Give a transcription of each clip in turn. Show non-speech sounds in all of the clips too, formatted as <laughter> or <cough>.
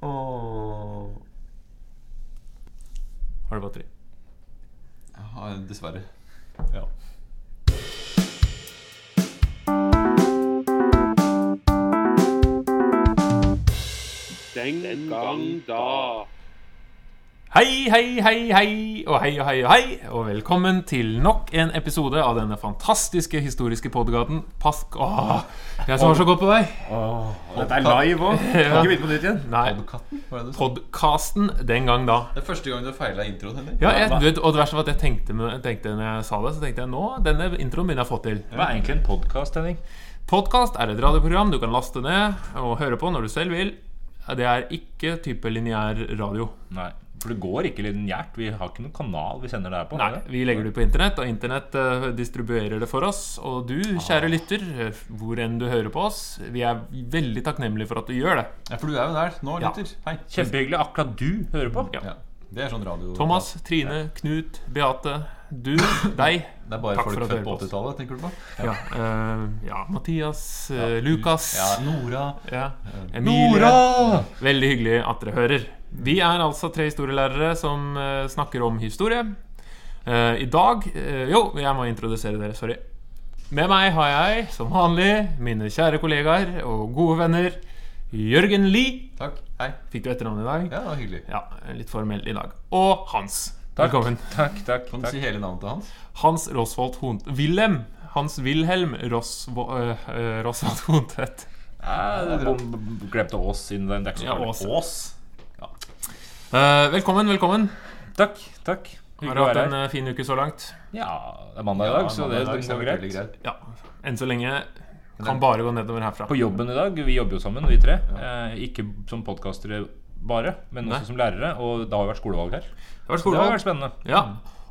Og Har du batteri? Ja, dessverre. Ja. Den gang da. Hei, hei, hei, hei, og hei og hei og hei, og velkommen til nok en episode av denne fantastiske historiske podkasten Pask... Åh, jeg som var så godt på vei. Dette er live òg. <laughs> Kan ikke begynne på nytt igjen. Nei, podkasten den gang da. Det er første gang du har feila introen, Henning. Ja, jeg, vet, og det verste var at jeg tenkte, jeg tenkte når jeg sa det, så tenkte jeg nå, denne introen begynner jeg å få til. Hva er egentlig en podkast, Henning? Podkast er et radioprogram du kan laste ned og høre på når du selv vil. Det er ikke type lineær radio. Nei, for det går ikke lineært. Vi har ikke noen kanal vi sender det her på. Nei, vi legger det på internett, og internett eh, distribuerer det for oss. Og du, kjære lytter, eh, hvor enn du hører på oss, vi er veldig takknemlige for at du gjør det. Ja, For du er jo der nå, Ja. lytter. Hei. Kjempehyggelig akkurat du hører på. Ja. Ja. Det er sånn radio Thomas, Trine, Knut, Beate, du, deg. Det er bare Takk folk for at du født på hører på oss. 80-tallet, tenker du på? Ja, eh, ja Mathias, eh, Lukas. Ja, Nora. Ja. Emilie. Veldig hyggelig at dere hører. Vi er altså tre historielærere som eh, snakker om historie. Eh, I dag eh, Jo, jeg må introdusere dere. Sorry. Med meg har jeg, som vanlig, mine kjære kollegaer og gode venner Jørgen Lie. Takk. Hei. Fikk du etternavn i dag? Ja, det var hyggelig. Ja, litt formell i dag. Og Hans. Takk. Velkommen. Takk, takk, Kan du si hele navnet til hans? Hans Rosvold Hont... Wilhelm. Hans Wilhelm Rosvo, øh, Rosvold Hontvedt. Ja, bom- Glemte Ås siden det er ikke så Ja, farlig. Ås. Eh, velkommen, velkommen. Takk, takk. Har du hatt en her. øh, fin uke så langt? Ja, det er mandag i dag, så det, det går greit. greit. Ja. Enn så lenge kan bare gå nedover herfra. På jobben i dag, vi jobber jo sammen, vi tre. Eh, ikke som podkastere bare, men Nei. også som lærere. Og det har jo vært skolevalg her. Det var Det har vært spennende. Ja.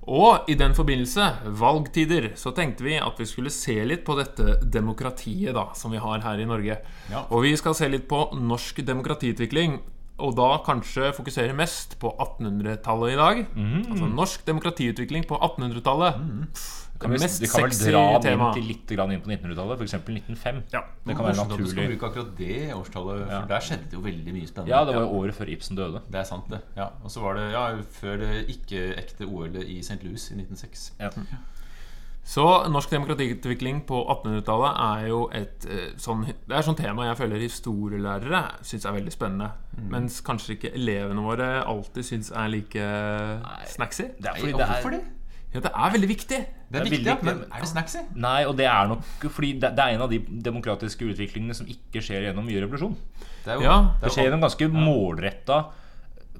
Og i den forbindelse, valgtider, så tenkte vi at vi skulle se litt på dette demokratiet da, som vi har her i Norge. Ja. Og vi skal se litt på norsk demokratiutvikling. Og da kanskje fokusere mest på 1800-tallet i dag. Altså norsk demokratiutvikling på 1800-tallet. Mm. vi, Det mest vi kan vel dra tema. inn til litt grann inn på 1900-tallet, f.eks. 1905. Ja. Det kan være naturlig. skal bruke akkurat det årstallet, for Ja. der skjedde det jo veldig mye spennende. Ja, det var jo året før Ibsen døde. Det er sant, det. Ja. Og så var det ja, før det ikke-ekte OL-et i St. Louis i 1906. Ja. Så norsk demokratiutvikling på 1800-tallet er jo et eh, sånn Det er sånn tema jeg føler historielærere syns er veldig spennende. Mens kanskje ikke elevene våre alltid syns er like snacksy. Det er fordi det hvorfor er det? Ja, det er veldig viktig. Det er, Det er viktig, ja, men er det snacksy? Nei, og det er nok fordi det, det er en av de demokratiske utviklingene som ikke skjer gjennom mye revolusjon. Det, er jo, Ja. det Det er skjer gjennom ganske målretta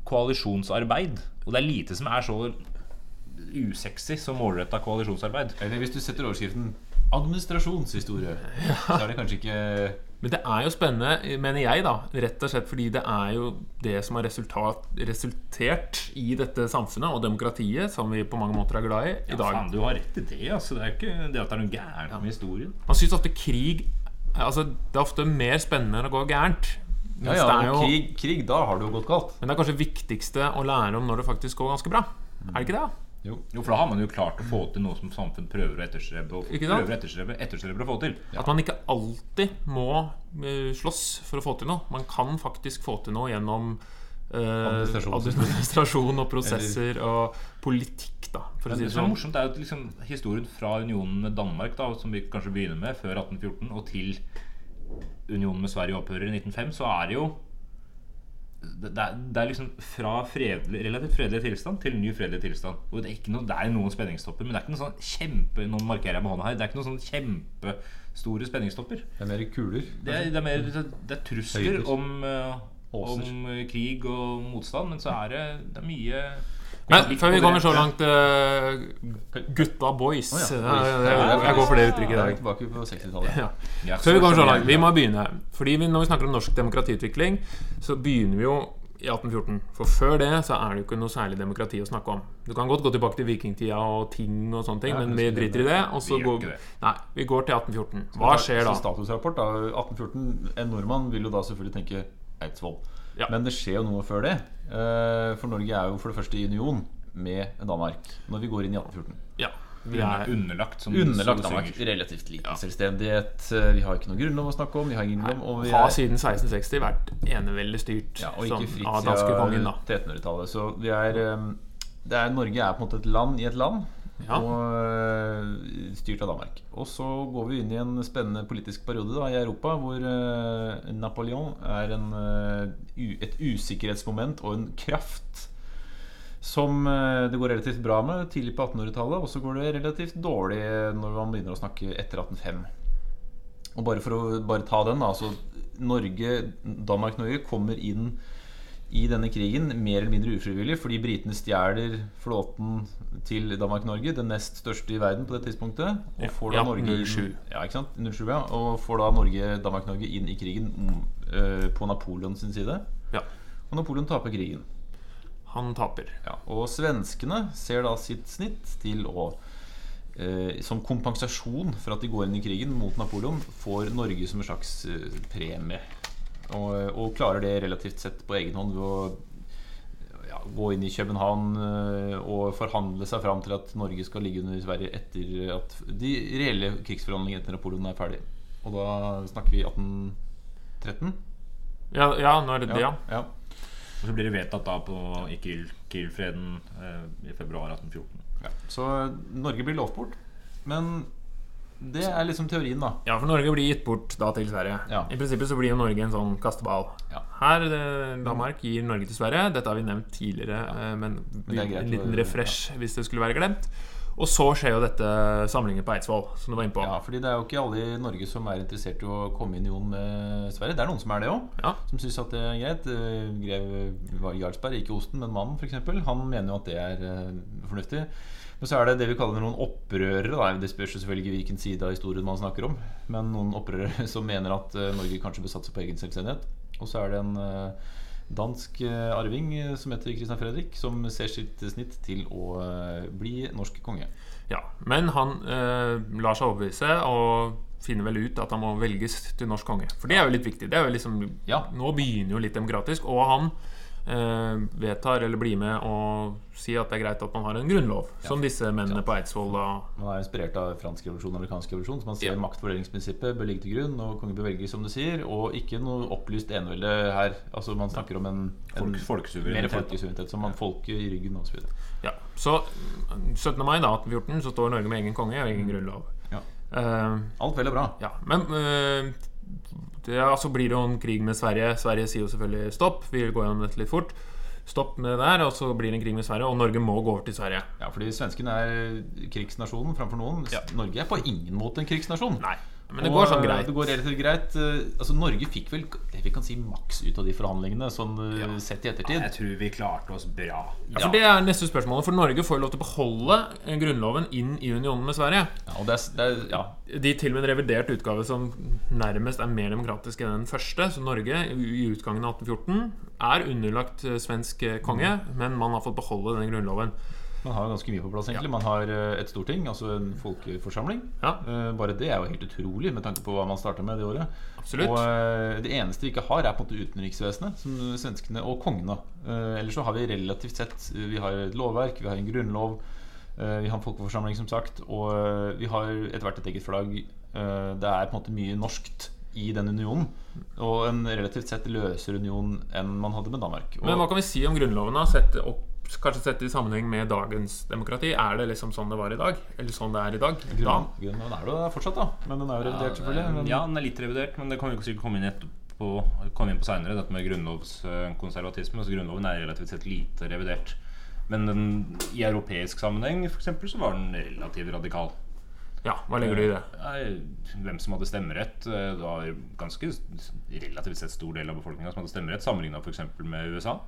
koalisjonsarbeid. Og det er lite som er så usexy som målretta koalisjonsarbeid. Eller hvis du setter overskriften 'administrasjonshistorie', <laughs> så er det kanskje ikke Men det er jo spennende, mener jeg, da. Rett og slett fordi det er jo det som har resultat, resultert i dette samfunnet og demokratiet, som vi på mange måter er glad i i Ja, dag. faen, du har rett i det. Altså. Det er ikke det at det er noe gærent med historien. Man syns ofte krig Altså, det er ofte mer spennende enn å gå gærent. Ja, ja, det jo, krig, krig, da har det jo gått galt. men det er kanskje viktigste å lære om når det faktisk går ganske bra. Er det ikke det? Jo. Jo, for da har man jo klart å få til noe som samfunn prøver å etterstrebe, og prøver etterstrebe, etterstrebe å få til. At man ikke alltid må eh, slåss for å få til noe. Man kan faktisk få til noe gjennom eh, Administrasjon. administrasjon og <laughs> prosesser og politikk, da, for å si det det er sånn. morsomt, er jo liksom, historien fra unionen med Danmark, da, som vi kanskje begynner med før 1814, og til unionen med Sverige opphører i 1905, så er det jo det er, det er liksom fra fredelig, relativt fredelig tilstand til ny fredelig tilstand. Og det er, noe, det er noen spenningstopper, men det er ikke noe sånn kjempe Nå markerer jeg med hånda her. Det er ikke noen sånn kjempestore spenningstopper. Det er mer kuler. Det er, det er mer det er trusler om, eh, om krig og motstand, men så er det, det er mye Men før vi kommer så langt uh, Gutta boys. Oh, ja. Eh, jeg, jeg går for det uttrykket er dag. tilbake på 60-tallet. Ja. Ja, Før vi kommer så langt, vi må begynne. Fordi vi, Når vi snakker om norsk demokratiutvikling, så begynner vi jo i 1814. For før det så er det jo ikke noe særlig demokrati å snakke om. Du kan godt gå tilbake til vikingtida og ting og sånne ting, men vi driter i det. det. Og så Vi går. Nei, vi går til 1814. Hva skjer da? statusrapport da 1814 En nordmann vil jo da selvfølgelig tenke Eidsvoll. Ja. Men det skjer jo noe før det. Eh, For Norge er jo for det første i union med Danmark når vi går inn i 1814. Ja. Vi er Underlagt, som Underlagt Danmark. Relativt liten selvstendighet. Eh, Vi har ikke noe grunnlov å snakke om. Vi har ingen grunnlov, og vi har siden 1660 vært eneveldig styrt ja, og ikke fritt av danskekongen. da 1300-tallet. Så vi er, eh, det er Norge er på en måte et land i et land. Ja. Og eh, styrt av Danmark. Og så går vi inn i en spennende politisk periode da, i Europa hvor eh, Napoleon er en, eh, et usikkerhetsmoment og en kraft som det går relativt bra med tidlig på 1800-tallet, og så går det relativt dårlig når man begynner å snakke etter 1805. Og bare for å bare ta den, da. Så Norge, Danmark-Norge kommer inn i denne krigen mer eller mindre ufrivillig fordi britene stjeler flåten til Danmark-Norge, den nest største i verden på det tidspunktet. Og får da ja, Norge 07. ja, ikke sant? 07, ja, og får da Norge, Danmark-Norge inn i krigen mm, eh, på Napoleon sin side. Ja, Og Napoleon taper krigen. han taper. Ja, og svenskene ser da sitt snitt til å eh, Som kompensasjon for at de går inn i krigen mot Napoleon, får Norge som en slags eh, premie. Og, og klarer det relativt sett på egen hånd ved å ja, gå inn i København eh, og forhandle seg fram til at Norge skal ligge under Sverige etter at de reelle krigsforhandlingene etter Napoleon er ferdig. Og da snakker vi 1813. Ja, ja er det, ja. ja. Og så blir det vedtatt da på i Kiel, Kiel-freden eh, i februar 1814. Ja, så Norge blir lovt bort. Men det er liksom teorien, da. Ja, for Norge blir gitt bort da til Sverige. Ja. I prinsippet så blir jo Norge en sånn kasteball. Ja. Her, eh, Danmark gir Norge til Sverige. Dette har vi nevnt tidligere, ja. men, det er greit en liten refresh hvis det skulle være glemt. Og så skjer jo dette samlingen på Eidsvoll, som du var inne på. Ja, fordi det er jo ikke alle i Norge som er interessert i å komme i union med Sverige. Det er noen som er det òg. Ja. Som syns at det er greit. Eh, Grev Jarlsberg, ikke osten, men mannen, f.eks. Han mener jo at det er eh, fornuftig. Men så er det det vi kaller noen opprørere. Da. Det spørs selvfølgelig hvilken side av historien man snakker om. Men noen opprørere <laughs> som mener at eh, Norge kanskje bør satse på egen selvstendighet. Og så er det en eh, dansk eh, arving som heter Christian Fredrik, som ser sitt snitt til å bli norsk konge. Ja, Men han eh, lar seg overbevise og finner vel ut at han må velges til norsk konge. For det er jo litt viktig. Det er jo liksom, Ja. Nå begynner jo litt demokratisk, og han vedtar eller blir med og sier at det er greit at man har en grunnlov, som disse mennene på Eidsvoll da Man er inspirert av fransk revolusjon og amerikansk revolusjon. Så man ser Ja. maktfordelingsprinsippet bør ligge til grunn, og kongen bør velges, som du sier. Og ikke noe opplyst enevelde her. Altså Man snakker om en, en Folk- folkesuverenitet. mer folkesuverenitet. Som man folket i ryggen osv. Ja, Så 17. mai da, 1814 så står Norge med egen konge og egen grunnlov. Ja. Uh, Alt vel og bra. ja, Men eh, det, ja, så blir det jo en krig med Sverige. Sverige sier jo selvfølgelig stopp. Vi går gjennom dette litt fort. Stopp med det der, og så blir det en krig med Sverige, og Norge må gå over til Sverige. Ja, fordi svenskene er krigsnasjonen framfor noen. Norge er på ingen måte en krigsnasjon. Nei, men det Og, går sånn eh, greit. Det går relativt greit. Eh, Altså Norge fikk vel det vi kan si maks ut av de forhandlingene, sånn ja. sett i ettertid. Jeg tror vi klarte oss bra. Ja, for Det er neste spørsmål. For Norge får lov til å beholde eh, grunnloven inn i unionen med Sverige. Ja, og det er, det er, ja, De til og med en revidert utgave som nærmest er mer demokratisk enn den første. Så Norge i utgangen av 1814 er underlagt eh, svensk eh, konge, men man har fått beholde denne grunnloven. Man har ganske mye på plass, egentlig. Man har eh, et storting, altså en folkeforsamling. Ja. Eh, Bare det er jo helt utrolig med tanke på hva man starta med det året. Absolutt. Og eh, det eneste vi ikke har, er på en måte utenriksvesenet, som svenskene og kongene. Ellers så har vi relativt sett Vi har et lovverk, vi har en grunnlov, vi har en folkeforsamling, som sagt, og vi har etter hvert et eget flagg. Det er på en måte mye norskt i den unionen, og en relativt sett løsere union enn man hadde med Danmark. Og, Men hva kan vi si om grunnloven? da? Sett opp, kanskje sett i sammenheng med dagens demokrati. Er det liksom sånn det var i dag? Eller sånn det er i dag? Da? Grunnloven, grunnloven er det jo fortsatt, da. Men den er jo revidert, selvfølgelig. Men, Ja, den er litt revidert, men det kan vi sikkert komme inn etterpå komme inn på seinere. Dette med grunnlovskonservatisme. Så Grunnloven er relativt sett lite revidert. Men den, i europeisk sammenheng for eksempel, så var den relativt radikal. Ja, hva legger du i det? Hvem som hadde stemmerett. eh, Det var ganske relativt sett stor del av befolkninga som hadde stemmerett, sammenligna f.eks. med USA.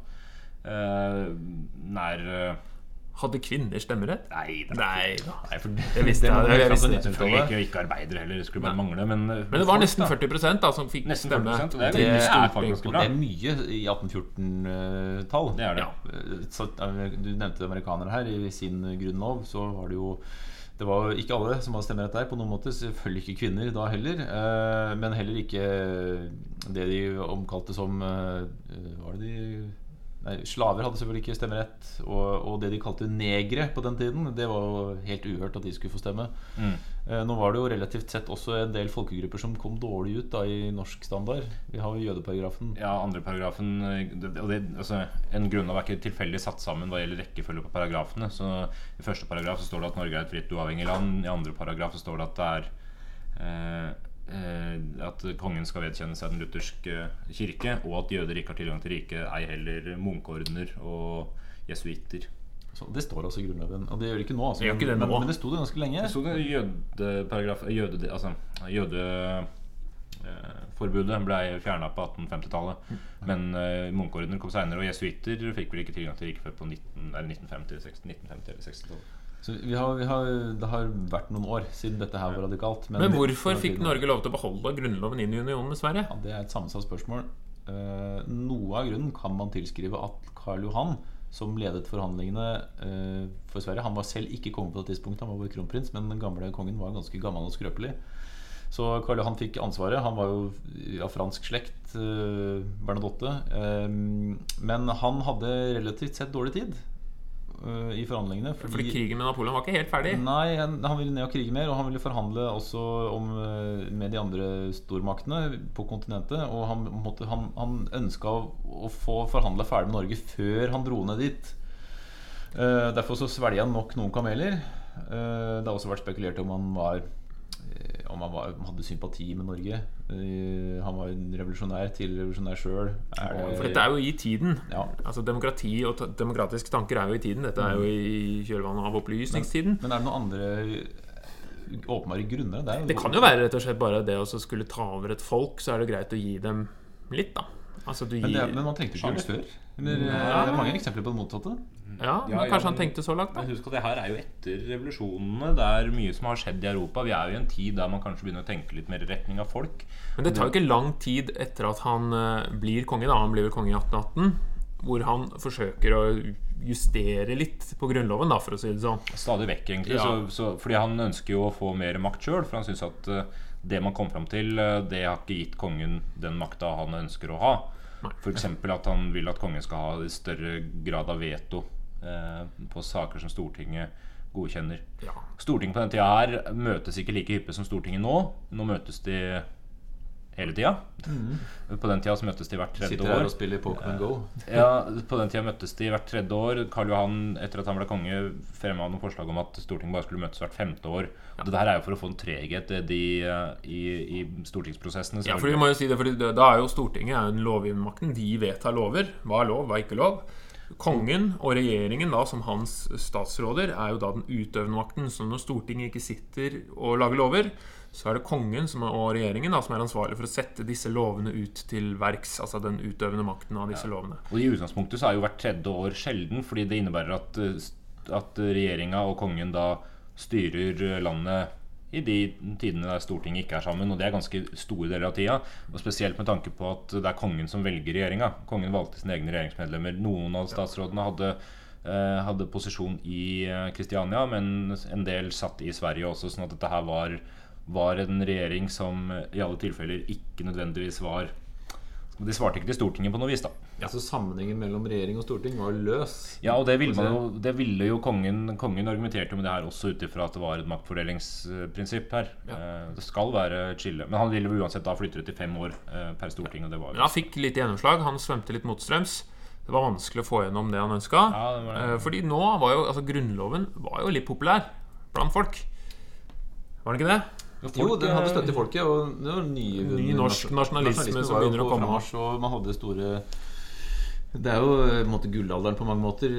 Eh, nær eh, Hadde kvinner stemmerett? Nei, det Nei da. Nei, for Det visste jeg, jeg visste det. 1900-tallet. Selvfølgelig ikke, ikke arbeidere heller, skulle bare mangle. Men, eh, Men det var folk, nesten 40% da som fikk Nesten stemme. 40%, og det er Det er faktisk. Og det er mye i 1814-tall. Det er det. Så, eh, du nevnte amerikanere her. I sin grunnlov så var det jo det var ikke alle som hadde stemmerett der, på noen måte. Selvfølgelig ikke kvinner da heller. eh, Men heller ikke det de omkalte som Hva var det de Nei, Slaver hadde selvfølgelig ikke stemmerett. Og, og det de kalte negre på den tiden, det var jo helt uhørt at de skulle få stemme. Mm. Eh, Nå var det jo relativt sett også en del folkegrupper som kom dårlig ut da i norsk standard. Vi har jo jødeparagrafen. Ja, andre paragrafen eh, og det, altså, En grunnlov er ikke tilfeldig satt sammen hva gjelder rekkefølge på paragrafene. Så I første paragraf så står det at Norge er et fritt, uavhengig land. I andre paragraf så står det at det er eh, At kongen skal vedkjenne seg den lutherske kirke, og at jøder ikke har tilgang til riket, ei heller munkeordener og jesuitter. Så det står altså i Grunnloven. Og det gjør det ikke nå. Altså, Det ikke det men, nå. men det sto det ganske lenge. Det sto det jødeparagraf jøde, Altså jødeforbudet ble fjerna på 1850-tallet. Men uh, munkeordener kom seinere, og jesuitter fikk vel ikke tilgang til riket før på 19, eller 1950, 60, 1950 eller 60-tallet. Så vi har, vi har, det har vært noen år siden dette her var radikalt. Men hvorfor fikk Norge lov til å beholde grunnloven inn i unionen med Sverige? Ja, Det er et sammensatt spørsmål. Eh, noe av grunnen kan man tilskrive at Karl Johan, som ledet forhandlingene eh, for Sverige Han var selv ikke konge på det tidspunktet, han var bare kronprins, men den gamle kongen var ganske gammel og skrøpelig. Så Karl Johan fikk ansvaret. Han var jo av fransk slekt, eh, Bernadotte. Eh, men han hadde relativt sett dårlig tid eh, i forhandlingene. Fordi krigen med Napoleon var ikke helt ferdig. Nei, han han ville ned og krige mer, og han ville forhandle også om, eh, med de andre stormaktene på kontinentet. Og han, måtte, han, han ønska å, å få forhandla ferdig med Norge før han dro ned dit. Uh, derfor så svelga han nok noen kameler. Uh, det har også vært spekulert om han var om han var, hadde sympati med Norge. Uh, han var en revolusjonær, tidligere revolusjonær sjøl. For dette er jo i tiden. Ja. Altså Demokrati og demokratiske tanker er jo i tiden. Dette er jo i kjølvannet av opplysningstiden. Men er det noen andre eh, åpenbare grunner? Det, Det kan jo være rett og slett bare det å skulle ta over et folk, så er det greit å gi dem litt, da. Altså du Men, det, men man trengte ikke gjøre det før. Eller, ja. Det er mange eksempler på det motsatte. Ja, men Ja, ja, kanskje han tenkte så langt, da. Men husk at det her er jo etter revolusjonene. Det er mye som har skjedd i Europa. Vi er jo i en tid der man kanskje begynner å tenke litt mer i retning av folk. Men det tar jo ikke lang tid etter at han eh, blir konge, da. Han blir vel konge i 1818. Hvor han forsøker å justere litt på Grunnloven, da, for å si det sånn. Stadig vekk, egentlig. Ja. Så, så, fordi han ønsker jo å få mer makt sjøl. For han syns at eh, det man kom fram til, eh, det har ikke gitt kongen den makta han ønsker å ha. F.eks. at han vil at kongen skal ha større grad av veto på saker som Stortinget godkjenner. Ja. Stortinget på den tida her møtes ikke like hyppig som Stortinget nå. Nå møtes de hele tida. På den tida så møtes de hvert tredje Sitter her år. og spiller Pokémon Go. Ja, På den tida møttes de hvert tredje år. Karl Johan, etter at han ble konge, fremma noen forslag om at Stortinget bare skulle møtes hvert femte år. Og det der er jo for å få en treghet i, de, eh, i, i stortingsprosessene. Ja, for vi må jo si det, fordi da er jo Stortinget er jo den lovgivende makten. De vedtar lover. Hva er lov, hva er ikke lov? Kongen og regjeringen da som hans statsråder er jo da den utøvende makten. Så når Stortinget ikke sitter og lager lover, så er det kongen som og regjeringen da som er ansvarlig for å sette disse lovene ut til verks. Altså den utøvende makten av disse lovene. Og I utgangspunktet så er jo hvert tredje år sjelden, fordi det innebærer at, at regjeringa og kongen da styrer landet i de tidene der Stortinget ikke er sammen. Og det er ganske store deler av tida. Og spesielt med tanke på at det er kongen som velger regjeringa. Kongen valgte sine egne regjeringsmedlemmer. Noen av statsrådene hadde, eh, hadde posisjon i eh, Kristiania, men en del satt i Sverige også, sånn at dette her var, var en regjering som i alle tilfeller ikke nødvendigvis var De svarte ikke til Stortinget på noe vis, da. Ja. Så Sammenhengen mellom regjering og storting var løs. Ja, og det ville, man jo, det ville jo kongen Kongen argumenterte med det her også ut ifra at det var et maktfordelingsprinsipp her. Ja. Det skal være chille. Men han ville jo uansett da flytte det til fem år eh, per storting. Og det var Men han fikk litt gjennomslag. Han svømte litt motstrøms. Det var vanskelig å få gjennom det han ønska. Ja, det det. Fordi nå var jo altså Grunnloven var jo litt populær blant folk. Var den ikke det? Jo, den hadde støtte i folket. Og det var nye, Ny norsk nasjonalisme som begynner å komme. frammarsj, Og man hadde store Det er jo eh, på måte gullalderen på mange måter.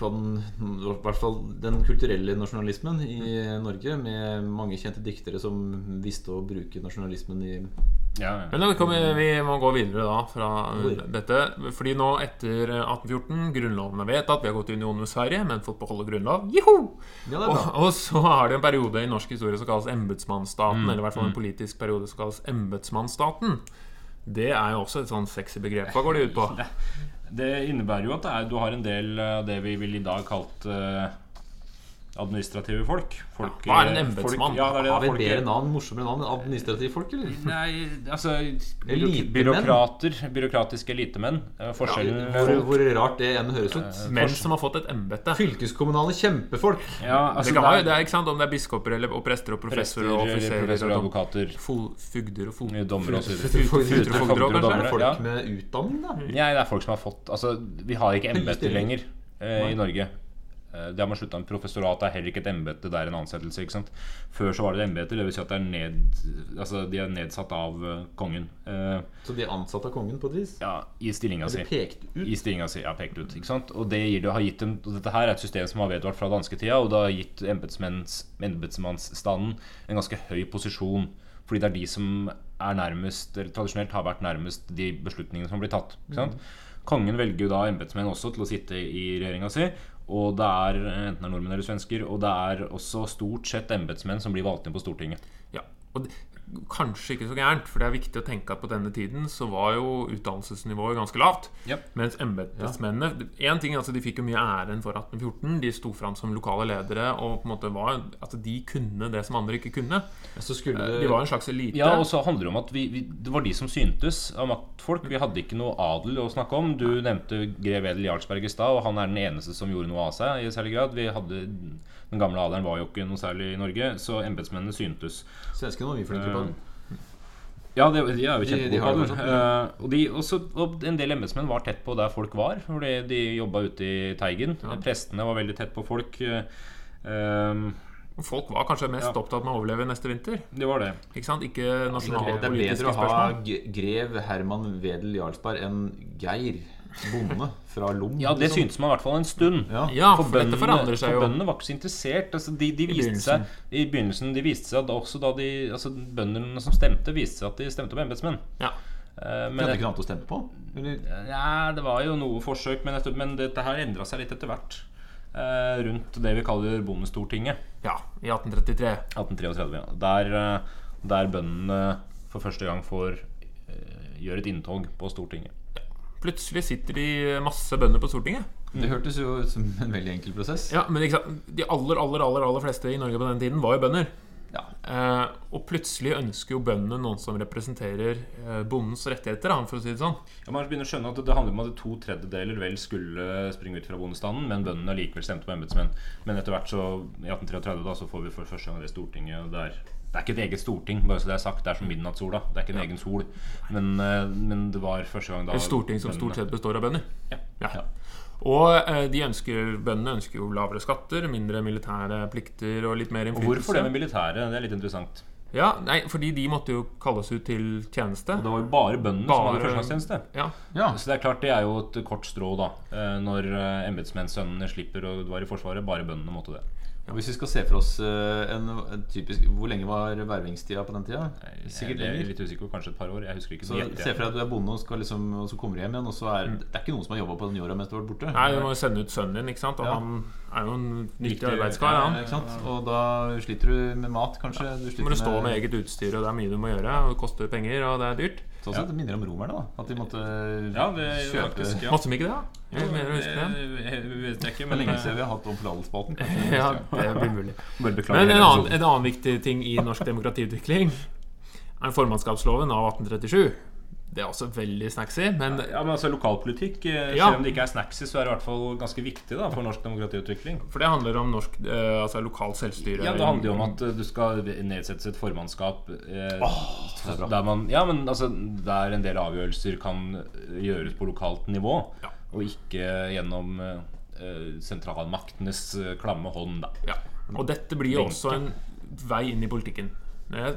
Den, I hvert fall den kulturelle nasjonalismen i Norge, med mange kjente diktere som visste å bruke nasjonalismen i ja, ja. Men vi, kommer, vi må gå videre da fra dette. Fordi nå etter 1814, grunnloven er vedtatt, vi har gått i union med Sverige, men fått beholde grunnlov. Joho! Ja, Og, og så har det en periode i norsk historie som kalles embetsmannsstaten. Mm, Eller i hvert fall en politisk periode som kalles embetsmannsstaten. Det er jo også et sånn sexy begrep. Hva går det ut på? <laughs> Det innebærer jo at det er, du har en del av det vi vil i dag kalt eh, administrative folk. folk Hva er en eh, embetsmann? Ja, det det, Har vi folk- bedre navn, morsommere navn enn administrative folk, eller? Nei, altså byråk- Elitemenn? Byråkrater. Byråkratiske elitemenn. Forskjellen ja, Hvor, hvor rart det enn høres ut. Menn som har fått et embete. Fylkeskommunale kjempefolk. Ja, altså Det, kan være, det er ikke sant om det er biskoper eller, og prester og professorer og offiserer og advokater, fugder og fo... dommere. Fugder og dommere. Folk Ja. med utdanning, da. Ja, det er folk som har fått Altså, vi har ikke embeter lenger eh, i Norge. Eh, Det har man slutta med. Professorat er heller ikke et embete, det er en ansettelse. ikke sant? Før så var det embeter, dvs. Si at det er ned, altså, de er nedsatt av eh, kongen. Eh, Så de er ansatt av kongen på et vis? ja, I stillinga si. Pekt ut? I stillinga si, ja, pekt ut. ikke sant? Og det det, dem, og dette her er et system som har vedvart fra dansketida, og det har gitt embetsmannsstanden en ganske høy posisjon. Fordi det er de som er nærmest, eller tradisjonelt har vært nærmest de beslutningene som blir tatt. ikke sant? Kongen velger jo da embetsmenn også til å sitte i regjeringa si. Og det er enten det er nordmenn eller svensker, og det er også stort sett embetsmenn som blir valgt inn på Stortinget. Ja, og det, kanskje ikke så gærent, for det er viktig å tenke at på denne tiden så var jo utdannelsesnivået ganske lavt. Yep. Mens embetsmennene En ting, altså De fikk jo mye æren for 1814. De sto fram som lokale ledere og på en måte var Altså de kunne det som andre ikke kunne. Så skulle De var en slags elite. Ja, og så handler det om at vi, vi, det var de som syntes av maktfolk. Vi hadde ikke noe adel å snakke om. Du nevnte grev Edel Jarlsberg i stad, og han er den eneste som gjorde noe av seg. i særlig grad Vi hadde Den gamle adelen var jo ikke noe særlig i Norge, så embetsmennene syntes. Svenskene var mye flinkere Ja, det, de er jo De- de kjempegode Eh, og, også, og en del embetsmenn var tett på der folk var, fordi de jobba ute i Teigen. Prestene var veldig tett på folk. eh, Folk var kanskje mest Ja. opptatt med å overleve neste vinter. det var det. Ikke sant? Ikke nasjonale det er- nasjonale det er politiske bedre å ha grev Herman Wedel Jarlsberg enn Geir bonde fra Lom. Ja, det liksom. syntes man i hvert fall en stund. Ja. Ja, for dette forandrer seg for jo. bøndene var ikke så interessert. Altså, de, de viste seg I begynnelsen De viste seg at også da de altså, Bøndene som stemte, viste seg at de stemte på embetsmenn. Ja. Eh, De hadde ikke noe annet å stemme på? Eller? ja, det var jo noe forsøk, men, etter, men dette her endra seg litt etter hvert. Uh, rundt det vi kaller Bondestortinget. ja, i 1833. 1833. Ja. Der, eh, der bøndene for første gang får uh, gjøre et inntog på Stortinget. Plutselig sitter de masse bønder på Stortinget. Det hørtes jo ut som en veldig enkel prosess. Ja, Men ikke sant? de aller aller, aller, aller fleste i Norge på den tiden var jo bønder. Ja. Eh, og plutselig ønsker jo bøndene noen som representerer eh, bondens rettigheter, da, for å si det sånn. Ja, man begynner å skjønne at Det handler om at to tredjedeler vel skulle springe ut fra bondestanden, men bøndene likevel stemte på embetsmenn. Men etter hvert, så i 1833, da, så får vi for første gang det Stortinget. og Det er, ikke et eget storting, bare så det er sagt. Det er som midnattssola. Det er ikke en egen sol. Men, eh, men det var første gang da Et storting som stort sett består av bønder. Ja. Ja. Og eh, de ønsker, bøndene ønsker jo lavere skatter, mindre militære plikter og litt mer innflytelse. hvorfor det med militæret? Det er litt interessant. Ja, nei, Fordi de måtte jo kalles ut til tjeneste. Og det var jo bare bøndene som hadde Bare- førstegangstjeneste. Ja, Ja. Så det er klart det er jo et kort strå, da. eh, Når embetsmennssønnene slipper å være i Forsvaret. Bare bøndene måtte det. Og Hvis vi skal se for oss eh, en, en typisk Hvor lenge var vervingstida på den tida? Sikkert jeg er lenger. litt usikker kanskje et par år. Jeg husker ikke Så så Se for deg at du er bonde og, skal liksom, og så kommer du hjem igjen, og så er det er ikke noen som har jobba på den jorda mens du har vært borte. Nei, Du må jo sende ut sønnen din, ikke sant? og Ja. han er jo en nyttig arbeidskar. Ja, Han. ikke sant? Og da sliter du med mat, kanskje. Du må du stå med eget utstyr, og det er mye du må gjøre. Og det koster penger, og det er dyrt. Sånn sett det minner om romerne, da. At de måtte Ja, det er kjøpe faktisk ja. Måtte de ikke det? da? Jeg mener å huske det. Jeg- vet ikke, Det er men lenge siden vi har hatt om forlatelsespalten. Ja, det blir mulig. <laughs> Beklager Men en annen, en annen viktig ting i norsk demokratiutvikling er formannskapsloven av 1837. Det er også veldig snacksy, men Ja, men altså Lokalpolitikk, selv Ja. om det ikke er snacksy, så er det i hvert fall ganske viktig da for norsk demokratiutvikling. For det handler om norsk, eh, altså lokalt selvstyre. Ja, Det handler jo om at eh, du skal nedsettes et formannskap eh, er der, man, ja, men, altså, der en del avgjørelser kan eh, gjøres på lokalt nivå, Ja. og ikke gjennom eh, sentralmaktenes eh, klamme hånd. Da. Ja. Og dette blir jo også en vei inn i politikken. Eh,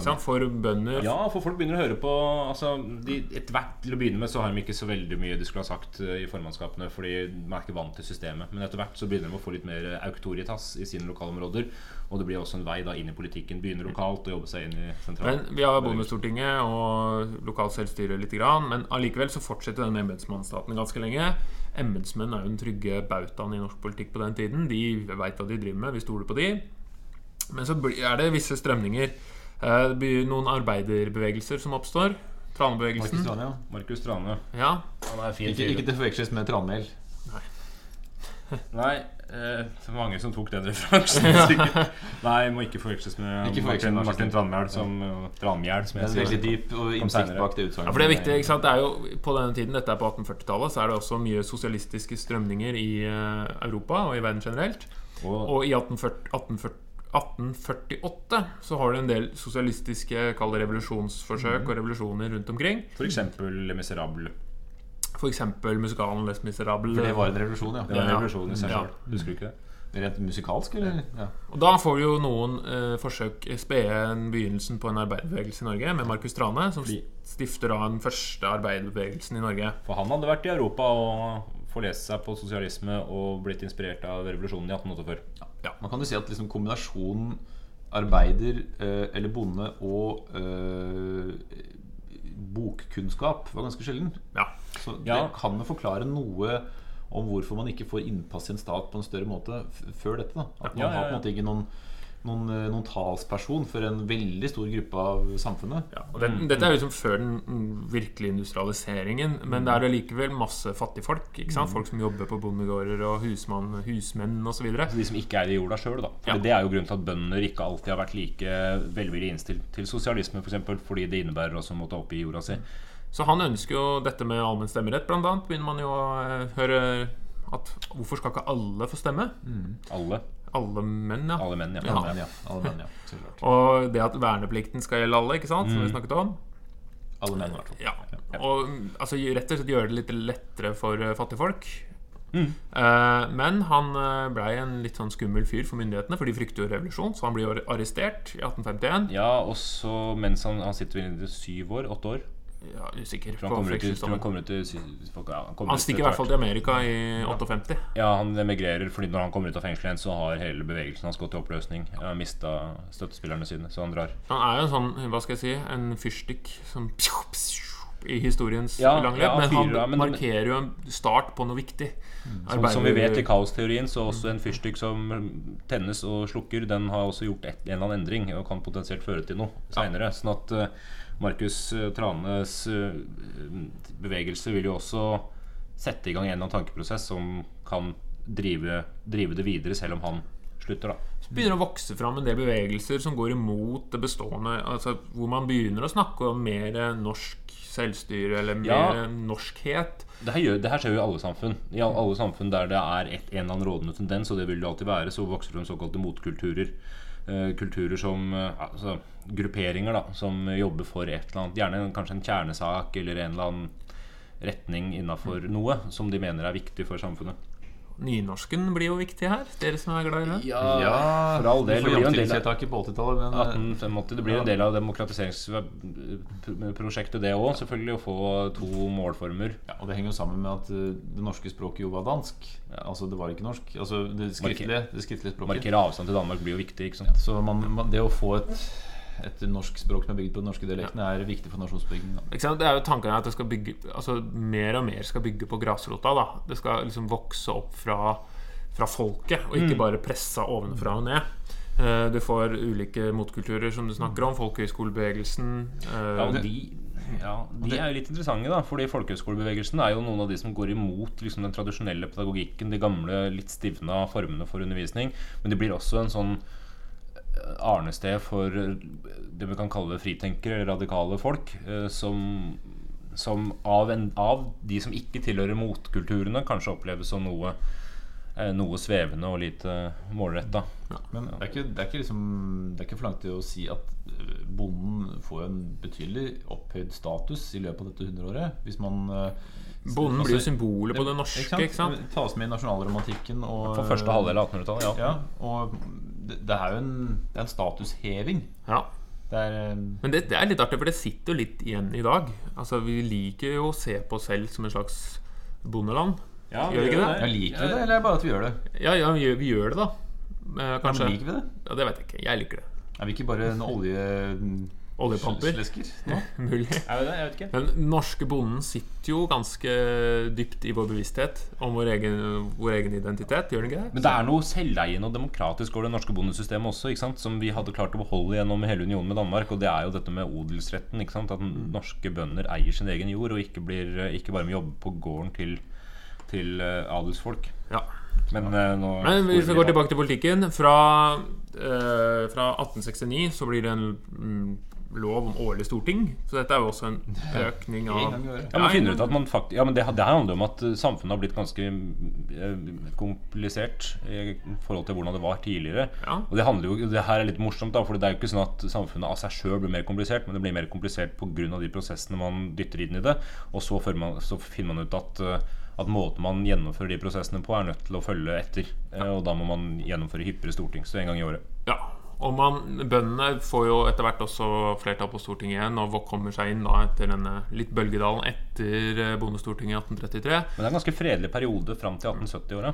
sant? For bønder Ja, for folk begynner å høre på altså, Etter hvert til å begynne med så har de ikke så veldig mye de skulle ha sagt eh, i formannskapene, fordi man er ikke vant til systemet. Men etter hvert så begynner de å få litt mer autoritas i sine lokalområder. Og det blir også en vei da inn i politikken. Begynne lokalt og jobbe seg inn i sentralt. Men vi har Bondestortinget og lokalt selvstyre lite grann. Men allikevel så fortsetter denne embetsmannsstaten ganske lenge. Embetsmenn er jo den trygge bautaen i norsk politikk på den tiden. De veit hva de driver med, vi stoler på de. Men så er det visse strømninger. Eh, Det blir noen arbeiderbevegelser som oppstår. Markus Tranebevegelsen. Ja. Markus Trane. Ja. Han er fin Ikke, ikke til forveksles med tranmel. <laughs> Nei, Eh, det var mange som tok den referansen. <laughs> Nei, må ikke forveksles med Ikke Martin, med Martin. Tranmæl som som Det jeg er veldig dyp og innsikt bak det utsagnet. Ja, for det er viktig, ikke sant? Det er jo På denne tiden, dette er på 1840-tallet, så er det også mye sosialistiske strømninger i eh, Europa og i verden generelt. Og, Og i 1840, 1840, 1848 så har du en del sosialistiske kall revolusjonsforsøk revolusjonsforsøk og revolusjoner rundt omkring. for eksempel Le Miserable. F.eks. musikalen Les Miserables. For det var en revolusjon, ja. Det var en revolusjon i seg Ja. selv. Husker du ikke det? Rent musikalsk, eller? Ja. Og da får vi jo noen eh, forsøk spede en begynnelsen på en arbeiderbevegelse i Norge, med Markus Trane, som stifter da den første arbeiderbevegelsen i Norge. For han hadde vært i Europa og forlest seg på sosialisme og blitt inspirert av revolusjonen i 1848. Man kan jo si at liksom kombinasjonen arbeider eh, eller bonde og eh, bokkunnskap var ganske sjelden. Ja. Så det Ja. kan jo forklare noe om hvorfor man ikke får innpass i en stat på en større måte før dette. da At man Ja, ja, har på en måte ikke noen, noen, eh, noen talsperson for en veldig stor gruppe av samfunnet. Ja, og mm. Dette er jo liksom før den mm, virkelige industrialiseringen, men det er likevel masse fattigfolk. ikke sant? Folk som jobber på bondegårder og husmann, husmenn osv. De som ikke er i jorda sjøl, da. For Ja. Det er jo grunnen til at bønder ikke alltid har vært like velvillig innstilt til sosialisme, f.eks. For eksempel, fordi det innebærer også å måtte oppgi jorda si. Så han ønsker jo dette med allmenn stemmerett, annet. Begynner man jo å eh, høre at hvorfor skal ikke alle få stemme? Alle. Alle menn, ja. Alle menn, ja. Alle menn, ja. Alle menn, ja. Og det at verneplikten skal gjelde alle, ikke sant? Som vi snakket om. Alle menn, i hvert fall. Ja. Og mm, altså, rett og slett gjøre det litt lettere for eh, fattigfolk. Mm. Uh, men han uh, blei en litt sånn skummel fyr for myndighetene, for de frykter jo revolusjon, så han blir arrestert i 1851. Ja, og så mens han, han sitter vel inne i syv år, åtte år Ja, usikker på han kommer ut i- han kommer ut i sy- ja, han kommer Han stikker i hvert fall til Amerika i 58. Ja, han emigrerer fordi når han kommer ut av fengselet igjen, så har hele bevegelsen hans gått i oppløsning. Han har mista støttespillerne sine, så han drar. Han er jo en sånn, hva skal jeg si, en fyrstikk som i historiens Ja, langløp. ja, men han fyrer, men- markerer jo en start på noe viktig. Som, som vi vet i kaosteorien, så også en fyrstikk som tennes og slukker, den har også gjort et, en eller annen endring og kan potensielt føre til noe seinere. Sånn at uh, Markus eh, Tranes eh, bevegelse vil jo også sette i gang en eller annen tankeprosess som kan drive, drive det videre, selv om han slutter, da. Så begynner det å vokse fram en del bevegelser som går imot det bestående. Altså Hvor man begynner å snakke om mer norsk selvstyre eller mer Ja. norskhet. Det her, gjør, det her skjer jo i alle samfunn. I all- alle samfunn der det er et, en eller annen rådende tendens, og det vil det alltid være, så vokser det fram såkalte motkulturer. Eh, kulturer som eh, altså, Grupperinger da som jobber for et eller annet. Gjerne kanskje en kjernesak eller en eller annen retning innafor noe som de mener er viktig for samfunnet. Nynorsken blir jo viktig her, dere som er glad i det. Ja, for all del. Det blir jo en del jamstillingsvedtaket på 80-tallet, men eh, 1885, Det blir en del av demokratiseringsprosjektet, det òg. Selvfølgelig å få to målformer. ja, Og det henger jo sammen med at eh, det norske språket jo var dansk. Altså det var ikke norsk. Altså det skriftlige, det skriftlige språket. Markere avstand til Danmark blir jo viktig. ikke sant? Så man, man, det å få et, et norsk språk som er bygd på den norske dialekten, er viktig for nasjonsbygging. Da. Ikke sant? Det er jo tanken at det skal bygge Altså mer og mer skal bygge på grasrota. da Det skal liksom vokse opp fra, fra folket, og ikke bare pressa ovenfra og ned. Eh, Du får ulike motkulturer som du snakker om. Folkehøyskolebevegelsen. eh, Ja, og de, ja, de er jo litt interessante, da. Fordi folkehøyskolebevegelsen er jo noen av de som går imot liksom, den tradisjonelle pedagogikken, de gamle, litt stivna formene for undervisning. Men de blir også en sånn arnested for det vi kan kalle fritenkere, eller radikale folk, eh, som som av, en, av de som ikke tilhører motkulturene, kanskje oppleves som noe eh, noe svevende og lite målretta. Men det er, ikke, det, er ikke liksom, det er ikke for langt til å si at eh, bonden får en betydelig opphøyd status i løpet av dette hundreåret. Hvis man Bonden altså- blir jo symbolet på det norske, ikke sant? Tas med i nasjonalromantikken. Og, For første halvdel av 1800-tallet, ja. Ja, og det, det er jo en, det er en statusheving. Ja. Det er eh, Men det, det er litt artig, for det sitter jo litt igjen i dag. Altså Vi liker jo å se på oss selv som en slags bondeland. Ja, Gjør vi ikke det? ja, Liker vi det, eller er det bare at vi gjør det? Ja, ja vi, gjør, vi gjør det, da. Eh, kanskje. men liker vi det? Ja, Det vet jeg ikke. Jeg liker det. Er vi ikke bare en olje... Oljepamper. Slesker nå? <laughs> Mulig. Jeg vet ikke. Den norske bonden sitter jo ganske dypt i vår bevissthet om vår egen, vår egen identitet. Gjør den ikke det? Men det er noe selveiende og demokratisk over det norske bondesystemet også, ikke sant? som vi hadde klart å beholde gjennom hele unionen med Danmark. Og det er jo dette med odelsretten. Ikke sant? At norske bønder eier sin egen jord, og ikke, blir, ikke bare må jobbe på gården til, til eh, adelsfolk. Ja. Men eh, nå Men hvis vi går tilbake til politikken Fra, eh, fra 1869 så blir det en mm, lov om årlig storting. Så dette er jo også en økning av. Ja, man finner ut at man faktisk ja, men det, det her handler om at eh, samfunnet har blitt ganske eh, komplisert i forhold til hvordan det var tidligere. Ja. Og det handler jo, det her er litt morsomt, da, for det er jo ikke sånn at samfunnet av seg sjøl blir mer komplisert, men det blir mer komplisert pga. de prosessene man dytter inn i det. Og så, man, så finner man ut at, eh, at måten man gjennomfører de prosessene på, er nødt til å følge etter. Ja. Og da må man gjennomføre hyppigere storting, så en gang i året. Og man, Bøndene får jo etter hvert også flertall på Stortinget igjen og kommer seg inn da etter denne litt bølgedalen etter eh, Bondestortinget i 1833. Men det er en ganske fredelig periode fram til 1870-åra.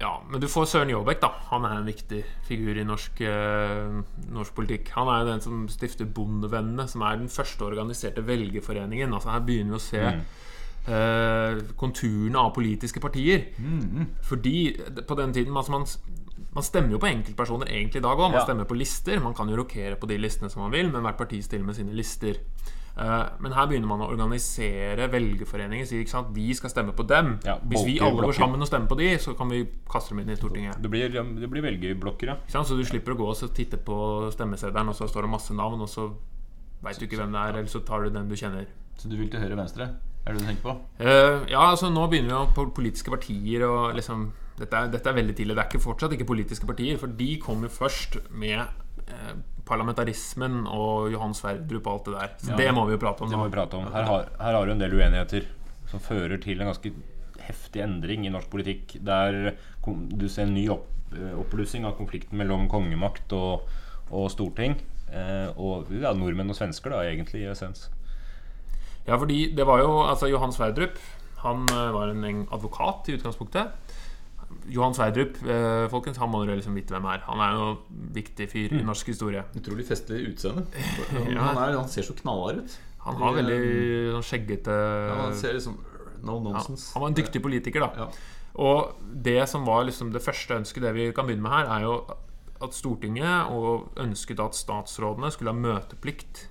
Ja, Men du får Søren Jåbæk, da. Han er en viktig figur i norsk, eh, norsk politikk. Han er jo den som stifter Bondevennene, som er den første organiserte velgerforeningen. Altså Her begynner vi å se eh, konturene av politiske partier. Fordi på den tiden altså man, man stemmer jo på enkeltpersoner egentlig i dag òg. Man Ja. stemmer på lister. Man kan jo rokere på de listene som man vil, men hvert parti stiller med sine lister. Eh, men her begynner man å organisere velgerforeninger. Sier ikke sant, vi skal stemme på dem. Ja, Hvis vi alle går sammen og stemmer på de, så kan vi kaste dem inn i Stortinget. Det blir, det blir velgerblokker, ja. Så du slipper å gå og så titte på stemmeseddelen, og så står det masse navn, og så veit du ikke hvem det er, eller så tar du den du kjenner. Så du vil til høyre-venstre? Er det du tenker på? Uh, ja, altså nå begynner vi på politiske partier og liksom dette er, dette er veldig tidlig. Det er ikke fortsatt ikke politiske partier, for de kom jo først med eh, parlamentarismen og Johan Sverdrup og alt det der. Så Ja. det må vi jo prate om Det må vi prate om. Her har, her har du en del uenigheter som fører til en ganske heftig endring i norsk politikk. Der du ser en ny opp, eh, oppblussing av konflikten mellom kongemakt og, og storting. Eh, og ja, nordmenn og svensker, da, egentlig, i essens. Ja, fordi det var jo altså Johan Sverdrup. Han eh, var en advokat i utgangspunktet. Johan Sverdrup, eh, folkens, han må dere liksom vite hvem er. Han er jo en viktig fyr i norsk historie. Utrolig festlig utseende. <laughs> Ja. Han, er, han ser så knallhard ut. Han har veldig sånn skjeggete Ja, han ser liksom no Ja, nonsense. han var en dyktig politiker, da. Ja. Og det som var liksom det første ønsket, det vi kan begynne med her, er jo at Stortinget og ønsket at statsrådene skulle ha møteplikt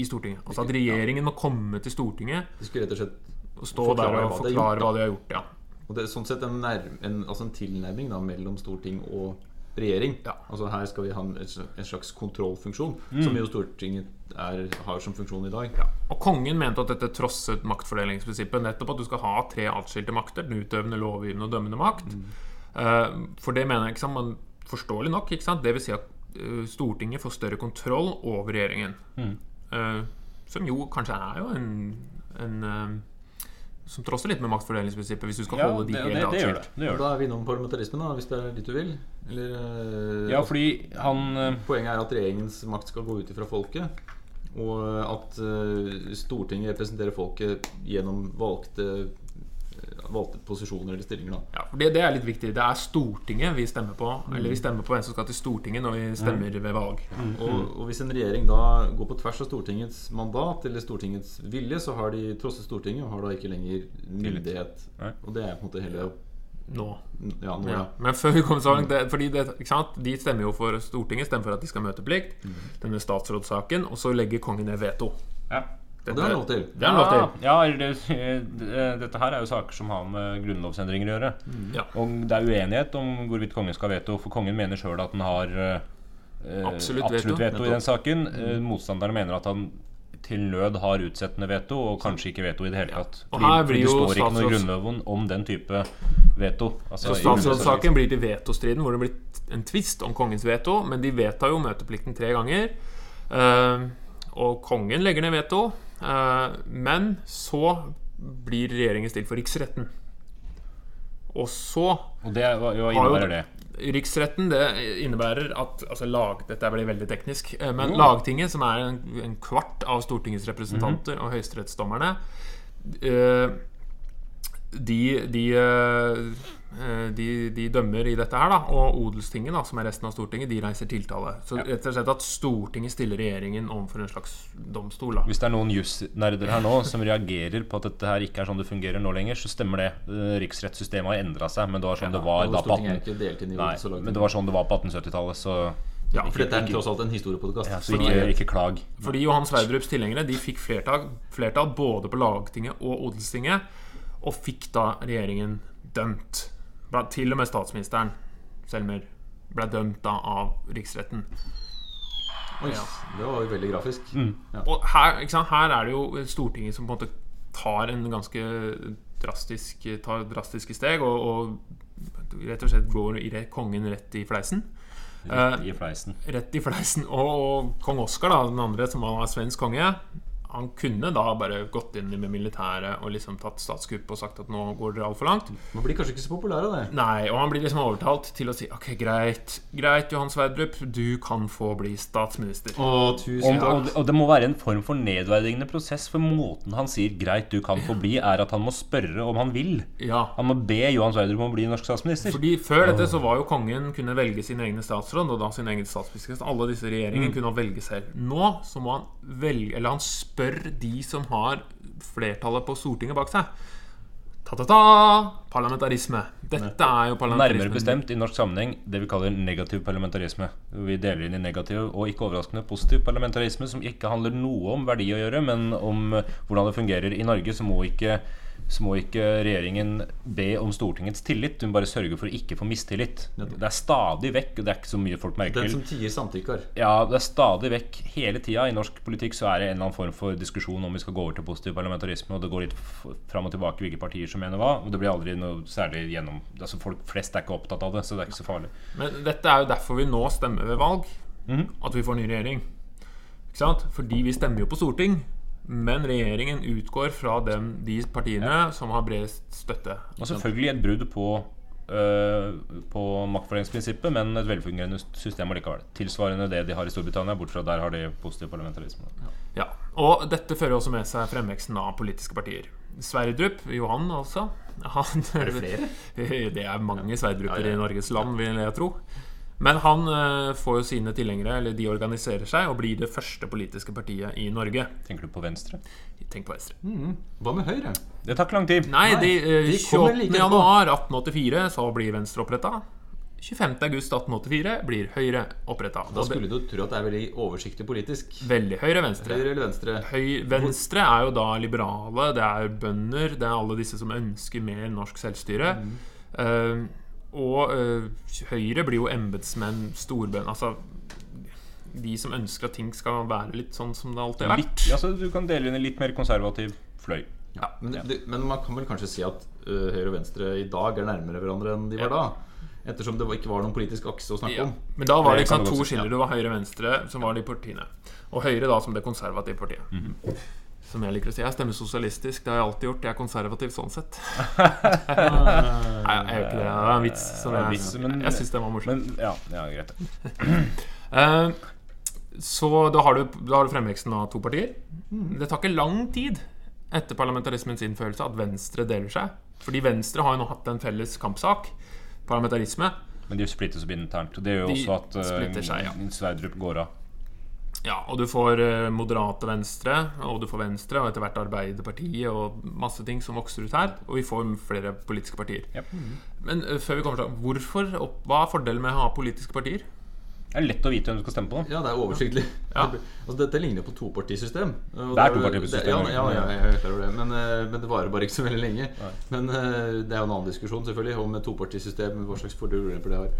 i Stortinget. Altså at regjeringen må komme til Stortinget De skulle rett og og stå der og forklare hva de har gjort. Ja. Og det er sånn sett en, en, altså en tilnærming da, mellom storting og regjering. Ja. Altså Her skal vi ha en, slags kontrollfunksjon, Mm. som jo Stortinget er, har som funksjon i dag. Og kongen mente at dette trosset maktfordelingsprinsippet. Nettopp at du skal ha tre atskilte makter. Den utøvende, lovgivende og dømmende makt. Eh, for det mener jeg ikke sant, man Forståelig nok. ikke sant? Det vil si at uh, Stortinget får større kontroll over regjeringen. Eh, som jo kanskje er jo en, en Som trosser litt med maktfordelingsprinsippet, hvis du skal Ja, holde de det, helt det, det gjør det. atskilt. det, gjør Da er vi innom parlamentarismen, da, hvis det er dit du vil. Eller eh, Ja, fordi han eh, Poenget er at regjeringens makt skal gå ut ifra folket. Og at eh, Stortinget representerer folket gjennom valgte, valgte posisjoner eller stillinger. Da. Ja, for det, det er litt viktig. Det er Stortinget vi stemmer på. Eller vi stemmer på hvem som skal til Stortinget når vi stemmer ved valg. Og, og hvis en regjering da går på tvers av Stortingets mandat eller Stortingets vilje, så har de trosset Stortinget og har da ikke lenger myndighet. Og det er på en måte hele Nå. Ja, nå, Ja. ja. Men før vi kommer så langt det, Fordi det, ikke sant? De stemmer jo for Stortinget stemmer for at de skal ha møteplikt. Denne statsrådssaken. Og så legger kongen ned veto. ja. Og det er lov til. Det er lov til. Ja, ja det, eh, dette her er jo saker som har med grunnlovsendringer å gjøre. Ja. Og det er uenighet om hvorvidt kongen skal veto, for kongen mener sjøl at han har eh, Absolutt absolutt veto. veto, i den saken. Mm. Motstanderne mener at han til nød har utsettende veto, og kanskje ikke veto i det hele tatt. Og her blir jo det står ikke noe i Grunnloven om den type veto. Altså, Så i statsrådssaken blir til vetostriden, hvor det blir en tvist om kongens veto. Men de vedtar jo møteplikten tre ganger. Uh, og kongen legger ned veto. Eh, men så blir regjeringen stilt for riksretten. Og så Og det, hva, innebærer det? Riksretten det innebærer at altså lag, Dette blir veldig teknisk. eh, Men Jo. Lagtinget, som er en, en kvart av Stortingets representanter og høyesterettsdommerne eh, de, de, eh, de, de dømmer i dette her, da. Og Odelstinget, da, som er resten av Stortinget, de reiser tiltale. Så rett og slett at Stortinget stiller regjeringen overfor en slags domstol. da Hvis det er noen jusnerder her nå som reagerer på at dette her ikke er sånn det fungerer nå lenger, så stemmer det. Eh, Riksrettssystemet har endra seg, men det var sånn det var da på 18... ikke delt inn i Nei, men det var sånn det var på 1870-tallet, så Ja, For dette er tross alt en historiepodkast. ja, Så ikke, ikke klag. Fordi Johan Sverdrups tilhengere De fikk flertall, flertall både på Lagtinget og Odelstinget, og fikk da regjeringen dømt Ble, Til og med statsministeren, Selmer, ble dømt da av riksretten. Oi, Ja. det var jo veldig grafisk. Ja. Og her, ikke sant, her er det jo Stortinget som på en måte tar en ganske drastisk Tar drastiske steg og, og rett og slett går i kongen rett i fleisen. Rett i fleisen. Rett i fleisen. Og, og kong Oskar, den andre som var svensk konge, han kunne da bare gått inn med militæret og liksom tatt statskupp og sagt at nå går dere altfor langt. Man blir kanskje ikke så populær av det. Nei, og han blir liksom overtalt til å si Ok, greit, greit, Johan Sverdrup, du kan få bli statsminister. Å, tusen og, takk. og det må være en form for nedverdigende prosess, for måten han sier 'greit, du kan få bli', er at han må spørre om han vil. Ja, Han må be Johan Sverdrup om å bli norsk statsminister. Fordi Før dette så var jo kongen kunne velge sin egne statsråd og da sin egen statsminister. Alle disse regjeringene kunne velge selv. Nå så må han velge Eller han spør de som har flertallet på Stortinget bak seg. Ta-ta-ta! Parlamentarisme. Dette er jo parlamentarisme. Nærmere bestemt i norsk sammenheng det vi kaller negativ parlamentarisme. Vi deler inn i negativ og ikke overraskende positiv parlamentarisme, som ikke handler noe om verdi å gjøre, men om eh, hvordan det fungerer. I Norge så må ikke, så må ikke regjeringen be om Stortingets tillit, hun bare sørger for å ikke få mistillit. Det er stadig vekk, og det er ikke så mye folk merker. Den som tier, samtykker. Ja, det er stadig vekk hele tida i norsk politikk så er det en eller annen form for diskusjon om vi skal gå over til positiv parlamentarisme, og det går litt fram og tilbake hvilke partier som mener hva, og det blir aldri noe særlig gjennom Altså Folk flest er ikke opptatt av det, så det er ikke så farlig. Men dette er jo derfor vi nå stemmer ved valg. At vi får ny regjering. Ikke sant? Fordi vi stemmer jo på storting. Men regjeringen utgår fra dem, de partiene som har bredest støtte. Og selvfølgelig et brudd på øh, på maktfordelingsprinsippet, men et velfungerende system allikevel. Tilsvarende det de har i Storbritannia, bort fra der har de positiv parlamentarisme. Ja, Og dette fører også med seg fremveksten av politiske partier. Sverdrup, Johan altså han, Er det flere? <laughs> Det er mange Sverdruper Ja, ja. i Norges land, vil jeg tro. Men han eh, får jo sine tilhengere, eller de organiserer seg og blir det første politiske partiet i Norge. Tenker du på Venstre? Tenk på Venstre. Hva med Høyre? Det tar ikke lang tid. Nei, de, eh, de kommer 28. januar 1884 så blir Venstre oppretta. 25. august 1884 blir Høyre oppretta. Da skulle du tro at det er veldig oversiktlig politisk. Veldig høyre-venstre. Høyre eller venstre? Høy, venstre er jo da liberale, det er bønder, det er alle disse som ønsker mer norsk selvstyre. Eh, og eh, Høyre blir jo embetsmenn, storbønder Altså de som ønsker at ting skal være litt sånn som det alltid har vært. Ja, altså, du kan dele inn i litt mer konservativ fløy. Ja, men, det, men man kan vel kanskje si at uh, høyre og venstre i dag er nærmere hverandre enn de var da? Ettersom det ikke var noen politisk akse å snakke Ja. om. Men da var det du to skiller. Det var høyre og venstre som var de partiene. Og Høyre da som det konservative partiet. Som jeg liker å si. Jeg stemmer sosialistisk. Det har jeg alltid gjort. Jeg er konservativ sånn sett. <laughs> Nei, jeg gjør ikke det. Det er en vits som jeg, vits, men- jeg syns den var morsom. Men ja, ja greit. <clears throat> Eh, så da har, du, da har du fremveksten av to partier. Det tar ikke lang tid etter parlamentarismens innførelse at Venstre deler seg. Fordi Venstre har jo nå hatt en felles kampsak. Parlamentarisme. Men de splittes opp internt. Og det gjør jo De også at uh, seg, ja. Sverdrup går av. Ja, og du får eh, moderate Venstre, og du får Venstre, og etter hvert Arbeiderpartiet, og masse ting som vokser ut her. Og vi får flere politiske partier. Yep. Men eh, før vi kommer til hvorfor, opp, Hva er fordelen med å ha politiske partier? Det er lett å vite hvem du skal stemme på. Ja, det er oversiktlig. Ja. Altså, dette ligner på topartisystem. Og Det er topartisystem, Ja, ja. ja, ja, jeg er klar over det. Men, eh, men det varer bare ikke så veldig lenge. Men eh, det er jo en annen diskusjon selvfølgelig om et topartisystem. Hva slags fordeler det har.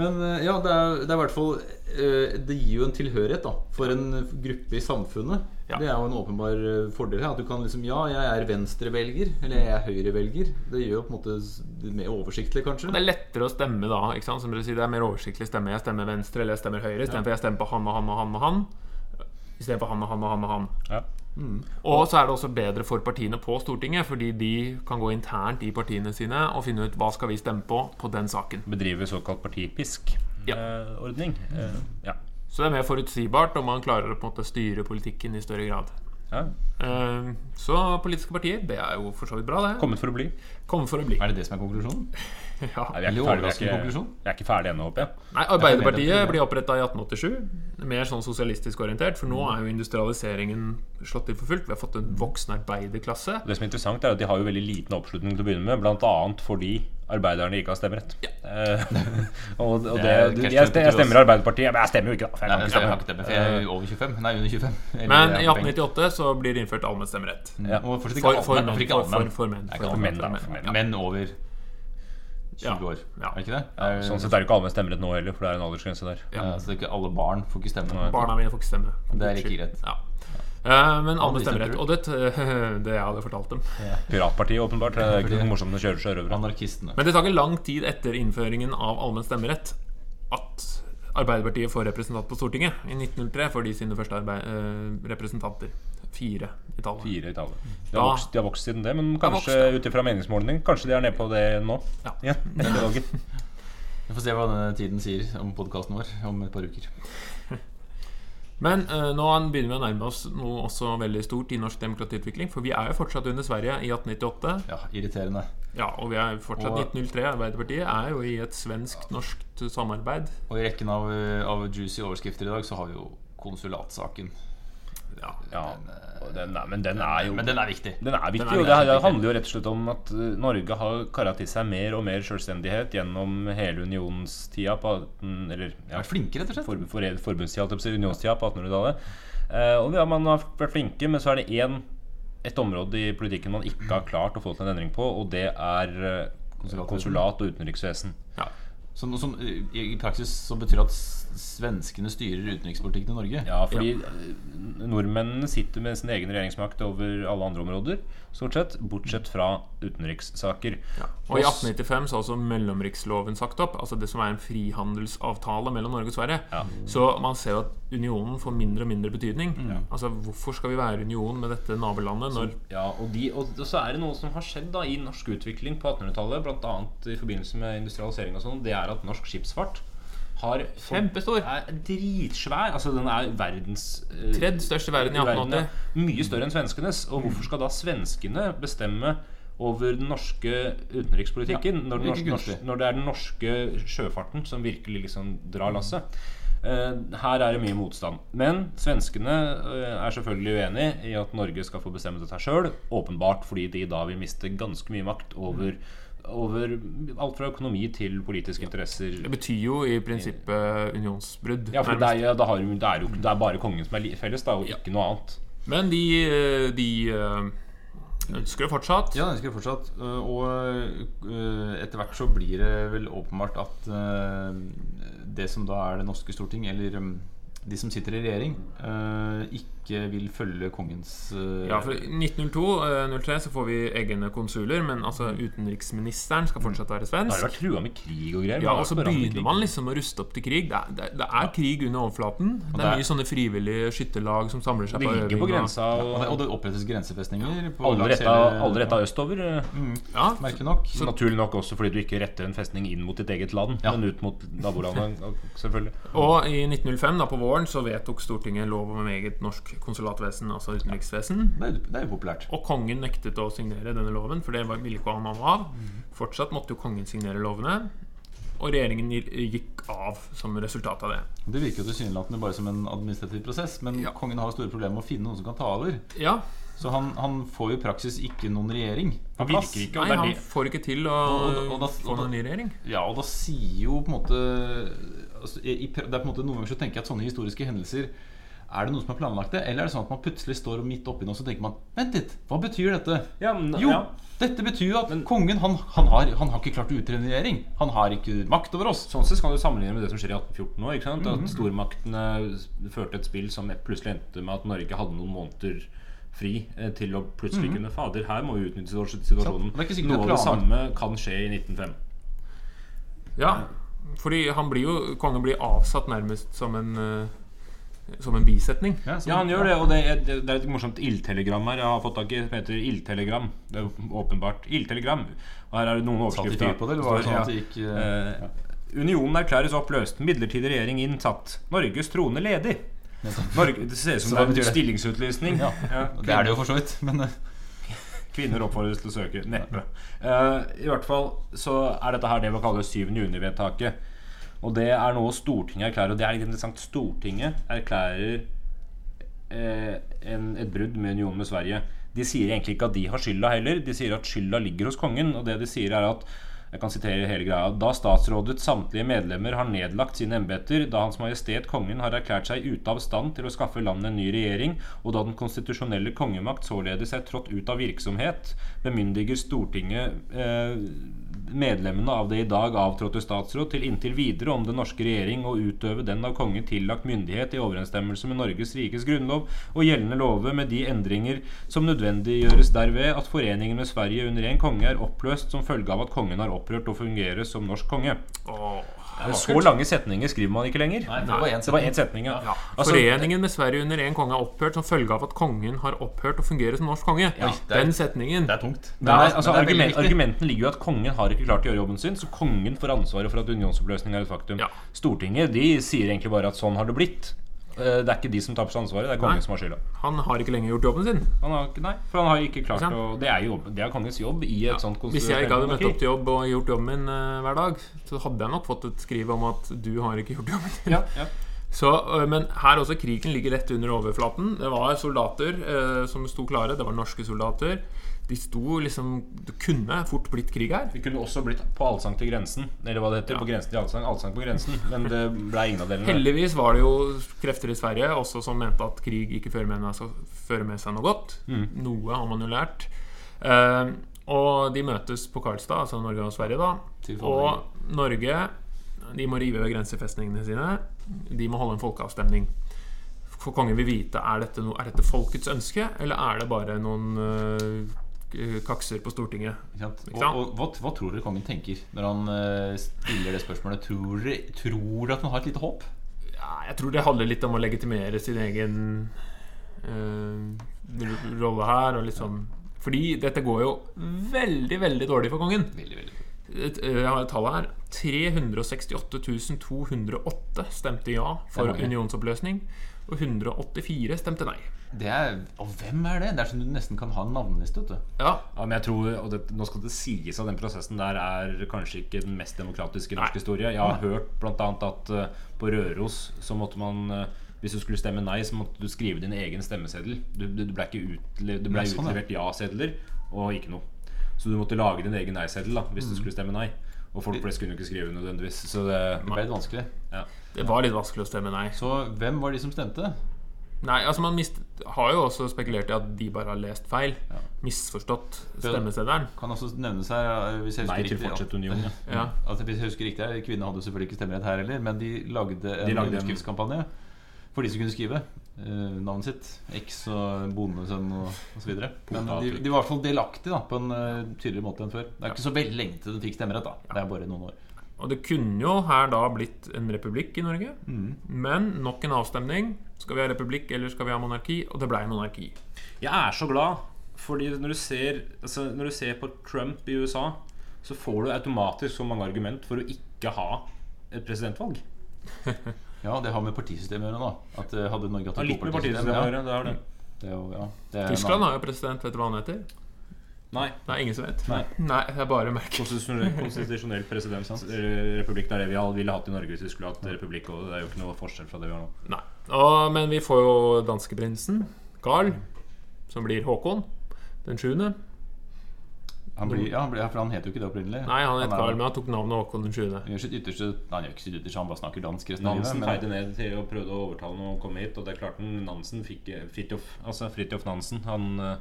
Men eh, ja, det er, det er i hvert fall eh, Det gir jo en tilhørighet da for en gruppe i samfunnet. Ja. Det er jo en åpenbar eh, fordel her. At du kan liksom Ja, jeg er venstrevelger. Eller jeg er høyrevelger. Det gjør jo på en måte mer oversiktlig, kanskje. Det er lettere å stemme da. ikke sant? Som dere sier, Det er mer oversiktlig stemme. Jeg stemmer venstre eller jeg stemmer høyre istedenfor jeg stemmer på han og han og han og han. Istedenfor han og han og han og han. Ja. Og så er det også bedre for partiene på Stortinget, fordi de kan gå internt i partiene sine og finne ut hva skal vi stemme på på den saken. Bedriver såkalt partipisk-ordning. ja. Så det er mer forutsigbart, og man klarer å på en måte styre politikken i større grad. ja. Eh, Så politiske partier, det er jo for så vidt bra, det. Kommet for å bli. Kommer for å bli. Er det det som er konklusjonen? <laughs> Ja. Nei, vi er ikke ferdig, vi er ikke, vi er ikke ferdig ennå, håper jeg. Nei, Arbeiderpartiet blir oppretta i 1887. Mer sånn sosialistisk orientert, for nå er jo industrialiseringen slått til for fullt. Vi har fått en voksen arbeiderklasse. Det som er interessant er at De har jo veldig liten oppslutning til å begynne med, bl.a. fordi arbeiderne ikke har stemmerett. Ja. <laughs> og, og Det det, jeg, jeg stemmer Arbeiderpartiet, men jeg stemmer jo ikke, da. For jeg Nei, kan jeg har ikke stemme, for jeg er over 25. Nei, under 25. <laughs> Eller Men i 1898 så blir det innført allmenn stemmerett. Ja. Og fortsatt ikke For, for, for for, for, allmenn. for menn. For For menn, menn, for For menn. menn. Menn over 20 Ja. år. Ja. Er ikke det? Er, Sånn sett er det ikke alle med stemmerett nå heller, for det er en aldersgrense der. ja, så det er ikke alle barn får ikke stemme. Barna mine får ikke stemme. Det er ikke greit. Ja. Eh, men alle med stemmerett. Og <laughs> det, det jeg hadde fortalt dem. Piratpartiet, åpenbart. Det er ikke noe morsomt å kjøre sjørøvere. Anarkistene. Men det tar ikke lang tid etter innføringen av allmenn stemmerett at Arbeiderpartiet får representant på Stortinget. I 1903 får de sine første arbeid, eh, representanter. Fire i tallet. Fire i tallet. De har, vokst, de har vokst siden det, men kanskje ja. ut ifra meningsmålingen Kanskje de er nede på det nå? Ja. etter valget. <laughs> Vi får se hva denne tiden sier om podkasten vår om et par uker. <laughs> Men eh, nå begynner vi å nærme oss noe også veldig stort i norsk demokratiutvikling. For vi er jo fortsatt under Sverige i 1898. Ja, irriterende. Ja, og vi er fortsatt Og- 1903. Arbeiderpartiet er jo i et svensk-norskt samarbeid. Og i rekken av, av juicy overskrifter i dag så har vi jo konsulatsaken. Ja. Ja, og den er, men den er jo Men den er viktig. Den er viktig, Den er og det, det handler jo rett og slett om at uh, Norge har kara til seg mer og mer selvstendighet gjennom hele unionstida på 18, Eller ja, flinke, rett og slett. for, for, forbundstida, unionstida på 1800-tallet. Eh, og ja, man har vært flinke, men så er det én et område i politikken man ikke har klart å få til en endring på, og det er eh, konsulat og utenriksvesen. ja. Som, som i, I praksis så betyr det at svenskene styrer utenrikspolitikken i Norge. Ja, fordi ja. nordmennene sitter med sin egen regjeringsmakt over alle andre områder, stort sett, bortsett fra utenrikssaker. Ja. Og i 1895 så er også mellomriksloven sagt opp. Altså det som er en frihandelsavtale mellom Norge og Sverige. Ja. Så man ser jo at unionen får mindre og mindre betydning. Mm. Altså Hvorfor skal vi være union med dette nabolandet når Ja, og, de, og så er det noe som har skjedd da i norsk utvikling på 1800-tallet, bl.a. i forbindelse med industrialisering og sånn, det er at norsk skipsfart har Kjempestor. Er dritsvær. Altså, den er verdens uh, Tredje største i verden i i 1880. Mye større enn svenskenes. Og hvorfor skal da svenskene bestemme over den norske utenrikspolitikken Ja, når, den norske, norske, når det er den norske sjøfarten som virkelig liksom drar lasset? Uh, her er det mye motstand. Men svenskene uh, er selvfølgelig uenig i at Norge skal få bestemme dette sjøl. Åpenbart fordi de da vil miste ganske mye makt over, over alt fra økonomi til politiske interesser. Det betyr jo i prinsippet unionsbrudd. Ja, for det er, det, har, det, er jo, det er bare kongen som er felles, da, og ikke noe annet. Men de, eh, de eh, ønsker det fortsatt. Ja, ønsker det fortsatt. Øh, Og øh, etter hvert så blir det vel åpenbart at det som da er det norske storting, eller de som sitter i regjering, øh, ikke vil følge kongens øh, Ja, for I 1902-03 så får vi egne konsuler, men altså utenriksministeren skal fortsatt være svensk. Da har det vært trua med krig og greier. Ja, og så på begynner man liksom å ruste opp til krig. Det er, det, det er krig under overflaten. Det det er mye sånne frivillige skytterlag som samler seg på på øving. og- grensa, og, det, og og det opprettes grensefestninger på alle retta, alle retta østover. mm, Ja, Merkelig nok. Så naturlig nok også fordi du ikke retter en festning inn mot ditt eget land, Ja. men ut mot nabolandet, <laughs> selvfølgelig. Og i 1905, da på våren, så vedtok Stortinget lov om eget norsk konsulatvesen, altså utenriksvesen. Det jo- det er jo populært. Og kongen nektet å signere denne loven, for det ville ikke han ha av. Fortsatt måtte jo kongen signere lovene. Og regjeringen gikk av som resultat av det. Det virker jo tilsynelatende bare som en administrativ prosess, men Ja. kongen har store problemer med å finne noen som kan ta over. Ja, Så han, han får jo i praksis ikke noen regjering. på Han plass. ikke, Nei, han får ikke til å Og- og- og da- få noen ny regjering. Ja, og da sier jo på en måte altså, i, Det er på en måte Noen ganger så tenker jeg at sånne historiske hendelser Er det noe som er planlagt det, eller er det sånn at man plutselig står midt oppi noe, og så tenker man Vent litt, hva betyr dette? Ja, men, Jo, ja. dette betyr jo at kongen han, han, har, han har ikke klart å utrede en regjering. Han har ikke makt over oss. Sånn sett kan du sammenligne med det som skjer i 1814 nå. Mm? Mhm. At stormaktene førte et spill som plutselig endte med at Norge hadde noen måneder fri eh, til å plutselig kunne Fader, her må vi utnytte situasjonen. Noe av det samme kan skje i 1905. Ja, fordi han blir jo Kongen blir avsatt nærmest som en eh, Som en bisetning. Ja, som, Ja, han gjør det, og det er, det er et morsomt ildtelegram her jeg har fått tak i, som heter Ildtelegram. Det er åpenbart. Ildtelegram. Og her er det noen overskrifter. det, eller var det sånn ja. at det gikk uh, uh, Unionen erklæres oppløst. Midlertidig regjering inntatt. Norges trone ledig. Norge, det ser ut som det er en stillingsutlysning. Ja. Det er det jo for så vidt, men eh, Kvinner oppfordres til å søke. Neppe. Uh, I hvert fall så er dette her det vi kaller 7. juni-vedtaket. Og det er noe Stortinget erklærer, og det er litt interessant. Stortinget erklærer uh, en, et brudd med unionen med Sverige. De sier egentlig ikke at de har skylda heller. De sier at skylda ligger hos kongen. Og det de sier er at Jeg kan sitere hele greia. Da statsrådets samtlige medlemmer har nedlagt sine embeter, da Hans Majestet Kongen har erklært seg ute av stand til å skaffe landet en ny regjering, og da den konstitusjonelle kongemakt således er trådt ut av virksomhet, bemyndiger Stortinget eh, medlemmene av det i dag avtrådte statsråd til inntil videre om den norske regjering å utøve den av kongen tillagt myndighet i overensstemmelse med Norges rikes grunnlov og gjeldende lover med de endringer som nødvendiggjøres derved at foreningen med Sverige under én konge er oppløst som følge av at kongen har opphørt og fungere som norsk konge. Åh. Så lange setninger skriver man ikke lenger. Nei, det var én setning. var én setning, ja. Ja. Altså, Foreningen med Sverige under én konge er opphørt som følge av at kongen har opphørt å fungere som norsk konge. Ja, det er- Den setningen. Det er tungt. Nei, altså, men det er argument, argumenten ligger jo at kongen har ikke klart å gjøre jobben sin, så kongen får ansvaret for at unionsoppløsning er et faktum. Ja. Stortinget de sier egentlig bare at sånn har det blitt. Eh, Det er ikke de som tar på seg ansvaret, det er kongen Nei. som har skylda. Han har ikke lenger gjort jobben sin. Han har, nei, for han har ikke klart å Det er jobb, det er kongens jobb i et sånt Hvis jeg ikke hadde møtt opp til jobb og gjort jobben min uh, hver dag, så hadde jeg nok fått et skriv om at du har ikke gjort jobben din. Ja, ja. Så, øh, men her også, krigen ligger rett under overflaten. Det var soldater eh, som sto klare. Det var norske soldater. De sto liksom Det kunne fort blitt krig her. Det kunne også blitt på allsang til grensen. Eller hva det heter. Ja. På grensen til allsang. Allsang på grensen. Men det ble ingen av delene. Heldigvis var det jo krefter i Sverige også som mente at krig ikke fører med, seg- fører med seg noe godt. Noe har man jo lært. Uh, og de møtes på Karlstad, altså Norge og Sverige, da. Og Norge de må rive ved grensefestningene sine. De må holde en folkeavstemning. For kongen vil vite er dette, no, er dette folkets ønske, eller er det bare noen øh, kakser på Stortinget. Og, og hva, hva tror dere kongen tenker når han eh, stiller det spørsmålet? Tror dere at han har et lite håp? Ja, jeg tror det handler litt om å legitimere sin egen øh, rolle her. Og liksom Fordi dette går jo veldig, veldig dårlig for kongen. Veldig, veldig. Jeg har et tall her. 368 208 stemte ja for unionsoppløsning. Og 184 stemte nei. Det er, og hvem er det? Det er som du nesten kan ha en navneliste. vet du. Ja, Ja, men jeg tror, og det, Nå skal det sies at den prosessen der er kanskje ikke den mest demokratiske i norsk Nei. historie. Jeg har hørt bl.a. at uh, på Røros så måtte man uh, Hvis du skulle stemme nei, så måtte du skrive din egen stemmeseddel. Du, du, du ble ikke utle, du ble sånn, utlevert ja-sedler og ikke noe. Så du måtte lage din egen nei-seddel hvis Mm. du skulle stemme nei. Og folk flest kunne jo ikke skrive nødvendigvis. Så det, Det ble litt vanskelig. ja. det var litt vanskelig å stemme nei. Så hvem var de som stemte? Nei, altså Man mist, har jo også spekulert i at de bare har lest feil. Misforstått stemmeseddelen. Kan også nevnes her hvis jeg husker Nei til riktig, fortsett union. Ja. Ja. Altså, hvis jeg husker riktig her, Kvinnene hadde selvfølgelig ikke stemmerett her heller, men de lagde en De lagde en- underskriftskampanje for de som kunne skrive eh, navnet sitt. Eks og bondesønn og osv. Men de, de var i hvert fall delaktige da, på en uh, tydeligere måte enn før. Det er ikke så veldig lenge til de fikk stemmerett. da Det er bare noen år. Og det kunne jo her da blitt en republikk i Norge. Mm. Men nok en avstemning. Skal vi ha republikk eller skal vi ha monarki? Og det blei monarki. Jeg er så glad, fordi når du ser, altså, når du ser på Trump i USA, så får du automatisk så mange argument for å ikke ha et presidentvalg. <laughs> Ja, det har med partisystemet å gjøre. da At eh, Hadde Norge hatt ja, litt med partisystemet å ja. gjøre. Det har det. Det er jo, ja, det er Tyskland har jo president. Vet du hva han heter? Nei. Det er ingen som vet. Nei. Nei, det er bare merket. Konstitusjonell, presidentrepublikk. Det er det vi ville hatt i Norge hvis vi skulle hatt republikk. Og det er jo ikke noe forskjell fra det vi har nå. Nei. Og, men vi får jo danskeprinsen, Carl, som blir Håkon den sjuende. Han blir, ja, han blir, ja, for han het jo ikke det opprinnelig. Nei, han het er- Carl, men han tok navnet Håkon den sjuende. Han gjør sitt ytterste Nei, han gjør ikke sitt ytterste, han bare snakker dansk resten av Nansen livet. feide ned til å prøvde å overtale ham å komme hit, og det klarte han. Nansen fikk Fridtjof altså Fridtjof Nansen. Han, eh,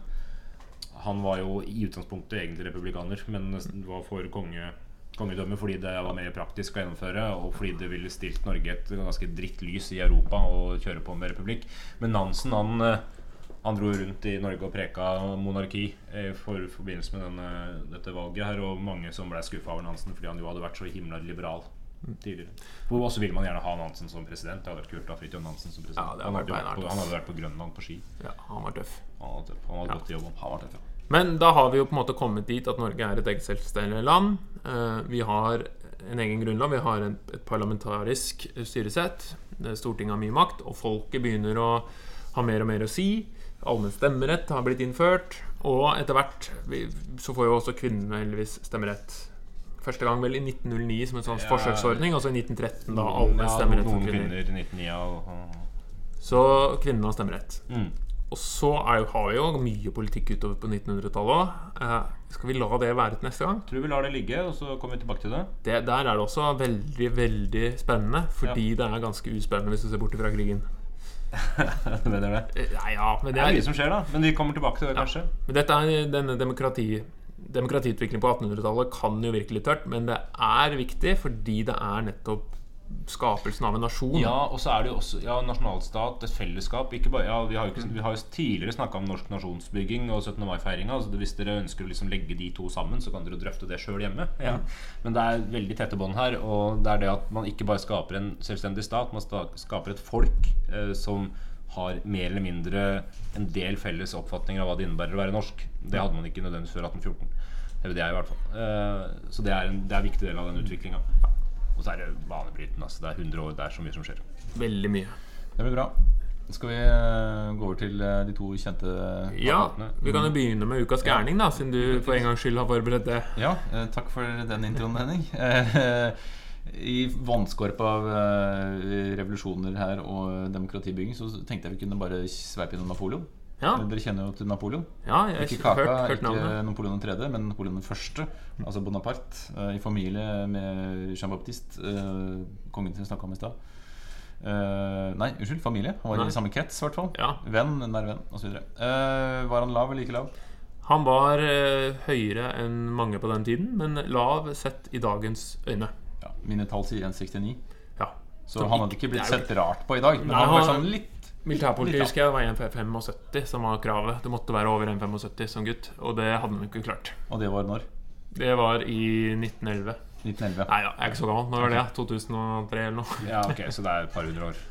han var jo i utgangspunktet egentlig republikaner, men var for konge, kongedømme fordi det var mer praktisk å gjennomføre, og fordi det ville stilt Norge et ganske drittlys i Europa å kjøre på med republikk. Men Nansen, han eh, han dro rundt i Norge og preka monarki i for forbindelse med denne, dette valget her, og mange som ble skuffa over Nansen fordi han jo hadde vært så himla liberal tidligere. Hvor også vil man gjerne ha Nansen som president. Det hadde vært kult å ha Fridtjof Nansen som president. Ja, det han, hadde på, han hadde vært på Grønland på ski. Ja, han var tøff. Han hadde, tøff. han hadde Ja. gått i jobben. Han var tøff, ja. Men da har vi jo på en måte kommet dit at Norge er et eget selvstendig land. Eh, Vi har en egen grunnlov, vi har et parlamentarisk styresett. Eh, Stortinget har mye makt, og folket begynner å ha mer og mer å si. Allmenn stemmerett har blitt innført. Og etter hvert så får jo også kvinnene heldigvis stemmerett. Første gang vel i 1909 som en sånn Ja. forsøksordning, og så i 1913 da allmenn Ja, stemmerett for kvinner. kvinner i 1909 og, og Så kvinnene har stemmerett. mm. Og så jo, har vi jo mye politikk utover på 1900-tallet. Eh, skal vi la det være til neste gang? Tror vi lar det ligge, og så kommer vi tilbake til det. Det, der er det også veldig, veldig spennende. Fordi det er ganske uspennende hvis du ser bort fra krigen. <laughs> Du mener det? Eh, Nei, ja, men Det det er er, mye som skjer, da. Men vi kommer tilbake til det, kanskje. Men dette er denne demokrati Demokratiutvikling på 1800-tallet kan jo virke litt tørt, men det er viktig fordi det er nettopp skapelsen av en nasjon. Ja, og så er det jo også ja, nasjonalstat, et fellesskap. Bare, ja, vi, har ikke, vi har jo tidligere snakka om norsk nasjonsbygging og 17. mai-feiringa. Altså, hvis dere ønsker å liksom legge de to sammen, så kan dere drøfte det sjøl hjemme. Ja. Men det er veldig tette bånd her, og det er det at man ikke bare skaper en selvstendig stat, man skaper et folk eh, som har mer eller mindre en del felles oppfatninger av hva det innebærer å være norsk. Det hadde man ikke nødvendigvis før 1814. Eller det er i hvert fall. Eh, så det er en, det er en viktig del av den utviklinga. Og så er det banebrytende. Altså. Det er 100 år, det er så mye som skjer. Veldig mye. Det blir bra. Skal vi eh, gå over til eh, de to kjente Ja, plakatene? vi kan jo begynne med ukas gærning, da, siden du for en gangs skyld har forberedt det. Ja, eh, takk for den introen, Henning. <laughs> I vannskorpa av revolusjoner her og demokratibygging så tenkte jeg vi kunne bare sveipe innom Napoleon. Ja, Dere kjenner jo til Napoleon. ja Ikke Kaka, hørt, hørt ikke. Napoleon 3., men Napoleon 1., altså Bonaparte. eh, I familie med Jean-Baptiste, eh, kongen som vi snakka om i stad. Uh, nei, unnskyld, familie. Han var Nei. i samme krets, i hvert fall. Ja. Venn, nær venn, osv. Uh, var han lav eller ikke lav? Han var uh, høyere enn mange på den tiden, men lav sett i dagens øyne. Ja, mine tall sier 1,69. Ja. Så Som han hadde ikke blitt sett rart på i dag. Men Nei, han var sånn litt Militærpoliti Litt, husker jeg var 1,75 som var kravet. Det måtte være over 1,75 som gutt, og det hadde han ikke klart. Og det var når? Det var i 1911. 1911. Nei ja, jeg er ikke så gammel. Når var det? 2003 eller noe? Ja, ok, Så det er et par hundre år.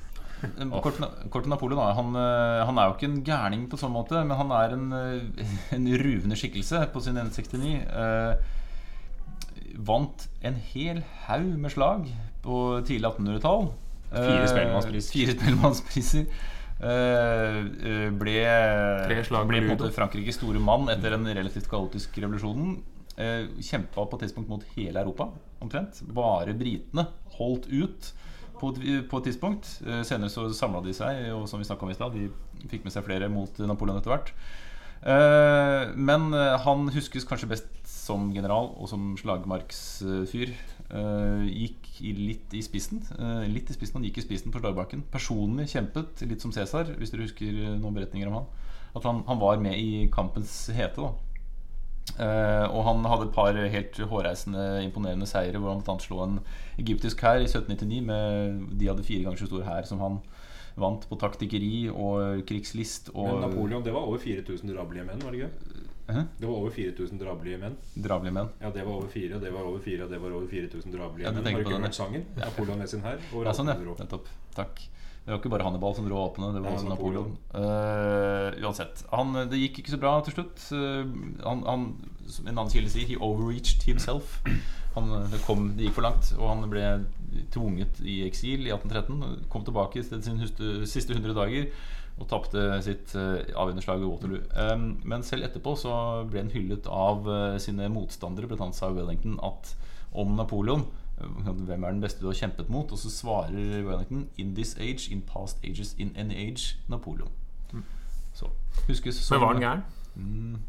<laughs> Kort, kort til Napoleon da. han, eh, han er jo ikke en gærning på sånn måte, men han er en, eh, en ruvende skikkelse på sin 169. Eh, vant en hel haug med slag på tidlig 1800-tall. Fire Eh, spellemannspriser. Fire spellemannspriser. Eh, eh, ble ble Frankrikes store mann etter den relativt kaotiske revolusjonen. Eh, Kjempa på et tidspunkt mot hele Europa, omtrent. Bare britene holdt ut på et, på et tidspunkt. Senere så samla de seg, og som vi snakket om i stad, de fikk med seg flere mot Napoleon etter hvert. Men han huskes kanskje best som general og som slagmarksfyr. Eh, Gikk i litt i spissen. Uh, Litt i spissen, Han gikk i spissen på slagbakken. Personlig kjempet, litt som Cæsar, hvis dere husker eh, noen beretninger om han. At han, han var med i kampens hete. Eh, og han hadde et par helt hårreisende, imponerende seire, hvor han bl.a. slo en egyptisk hær i 1799. Med, de hadde fire ganger så stor hær som han vant på taktikkeri og krigslist. Og Men Napoleon, det var over 4000 rabelige menn, var det ikke? Hæ? Det var over 4000 drabelige menn. Drablige menn. Ja, det var over fire, og det var over fire, og det var over 4000 drabelige Ja, menn. Har du på ikke hørt sangen? Napoleon med sin hær. Ja, sånn, ja. Nettopp. Takk. Det var ikke bare Hannibal som dro åpne, det var Ja, Napoleon. Napoleon. Uh, uansett. Han, det gikk ikke så bra til slutt. Uh, han, han, som en annen kilde sier, he overreached himself. Han, det, kom, det gikk for langt, og han ble tvunget i eksil i 1813. Kom tilbake i stedet sine siste 100 dager og tapte sitt uh, avgjørende slag ved Waterloo. Um, men selv etterpå så ble han hyllet av eh, sine motstandere, annet sa Wellington at om Napoleon eh, hvem er den beste du har kjempet mot? Og så svarer Wellington In this age, in past ages, in any age Napoleon. Så huskes som Men var han gæren? Mm.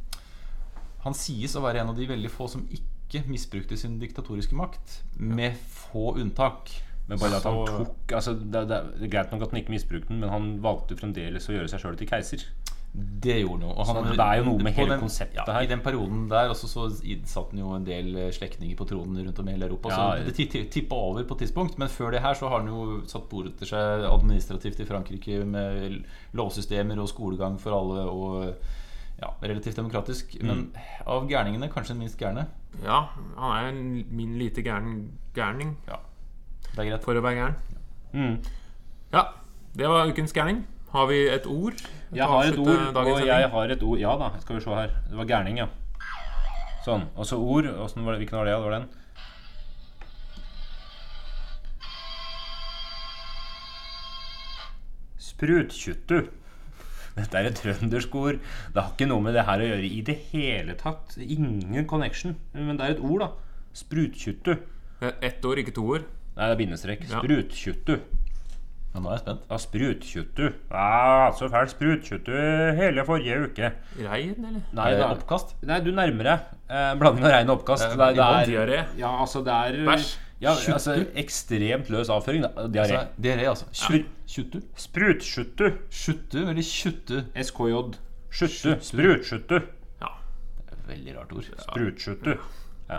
Han sies å være en av de veldig få som ikke misbrukte sin diktatoriske makt. Med få unntak. Men bare at han tok altså, det, det er greit nok at han ikke misbrukte den, men han valgte fremdeles å gjøre seg sjøl til keiser. Det gjorde noe. Og Så det er jo noe med hele den, konseptet ja, her. I den perioden der også så satt han jo en del eh, slektninger på tronen rundt om i hele Europa. Ja, så det ti- tippa over på et tidspunkt. Men før det her så har han jo satt bordet til seg administrativt i Frankrike med lovsystemer og skolegang for alle og ja, relativt demokratisk. Mm. Men av gærningene kanskje den minst gærne. Ja, han er en min lite gæren gærning Ja, det er greit. for å være gæren. Mm. Ja, det var ukens gærning. Har vi et ord? Jeg har et ord, og jeg har et ord Ja da, skal vi se her. Det var gærning, ja. Sånn. Og så ord. Var det, hvilken var det? Det var den. Sprutkjuttu. Dette er et trøndersk ord. Det har ikke noe med det her å gjøre i det hele tatt. Ingen connection. Men det er et ord, da. Sprutkjuttu. Ett ord, ikke to ord. Nei, det er bindestrek. Ja. Sprutkjuttu. Ja, nå er jeg spent. Ja, Sprutkjuttu. Ja, så fælt sprutkjuttu hele forrige uke. Rein, eller? Nei, det er- oppkast? Nei, du nærmer deg. Eh, blanding av regn og oppkast. Eh, Det er, det er, ja, altså, det er Bæsj. Ja, altså, ekstremt løs avføring. Diaré. Altså, Diaré, altså. Spru- Tjuttu? Sprutkjuttu. du. Sjuttu eller tjuttu? SKJ. Skjøttu. Sprutkjuttu. Ja. Veldig rart ord. Sprutkjøtt,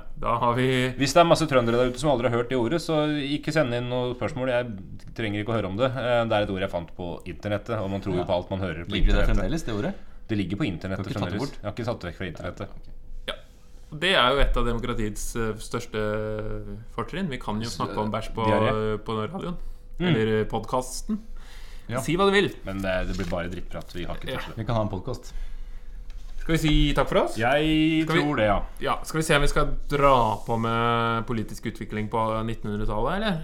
du. Da har vi Hvis det er masse trøndere der ute som aldri har hørt det ordet, så ikke send inn noe spørsmål. Jeg trenger ikke å høre om det. Eh, Det er et ord jeg fant på internettet, og man tror jo på alt man hører på Ligger det internettet. fremdeles, det ordet? Det ligger på internettet det fremdeles. Jeg har ikke tatt det vekk fra internettet. Det er jo et av demokratiets eh, største fortrinn. Vi kan jo snakke om bæsj på, på radioen. Eller podkasten. Ja. Si hva du vil. Men det, det blir bare drittprat. Vi har ikke Ja. tid til det. Vi kan ha en podkast. Skal vi si takk for oss? Jeg Skal vi- tror det, ja. Ja, Skal vi se om vi skal dra på med politisk utvikling på 1900-tallet, eller?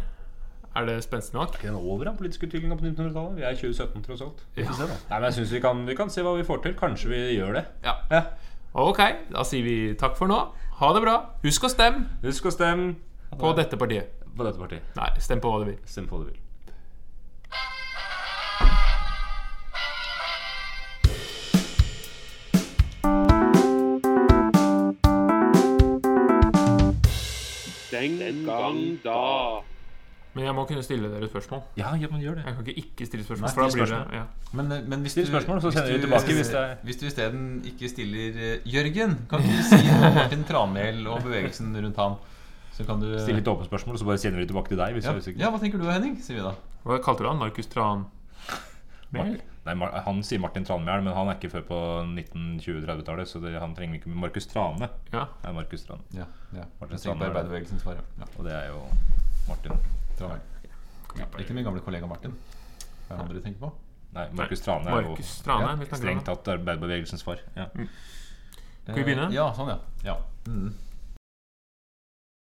Er det spenstig nok? Er ikke den over, da, politisk utvikling på 1900-tallet? Vi er i 2017, tross alt. Vi får se. Nei, men jeg synes vi kan, vi kan se hva vi får til. Kanskje vi gjør det. Ja. Ja. Ok, da sier vi takk for nå. Ha det bra. Husk å stemme Husk å stemme på dette partiet. på dette partiet. Nei, stem på hva du vil. Stem på hva du vil. Den gang da. Men jeg må kunne stille dere et spørsmål. Ja, ja, men gjør det. Jeg kan ikke ikke stille spørsmål. Nei, for da blir spørsmål. det ja. Men, eh, men hvis du, spørsmål, så sender vi du- tilbake hvis det Hvis du isteden ikke stiller eh, Jørgen, kan du si noe om <laughs> Martin Tranmæl og bevegelsen rundt ham? Så kan du Stille litt åpne spørsmål, så bare sender vi tilbake til deg. Hvis ja. ja, hva tenker du Henning? Sier vi da. Hva kalte du han? Markus Tran? Nei, Han sier Martin Tranmæl, men han er ikke før på 1920-30-tallet, så det, han trenger ikke Markus Trane. Ja. er Markus Trane. Ja, ja. Martin Trane er arbeiderbevegelsens far. Ja. Og det er jo Martin Trane. Ja, ikke min gamle kollega Martin. Hva er det andre du tenker på? Nei, Markus Trane er jo Trane. ja, strengt tatt arbeiderbevegelsens far. Ja. Skal vi begynne? Eh, Ja, sånn, ja. ja. Mm.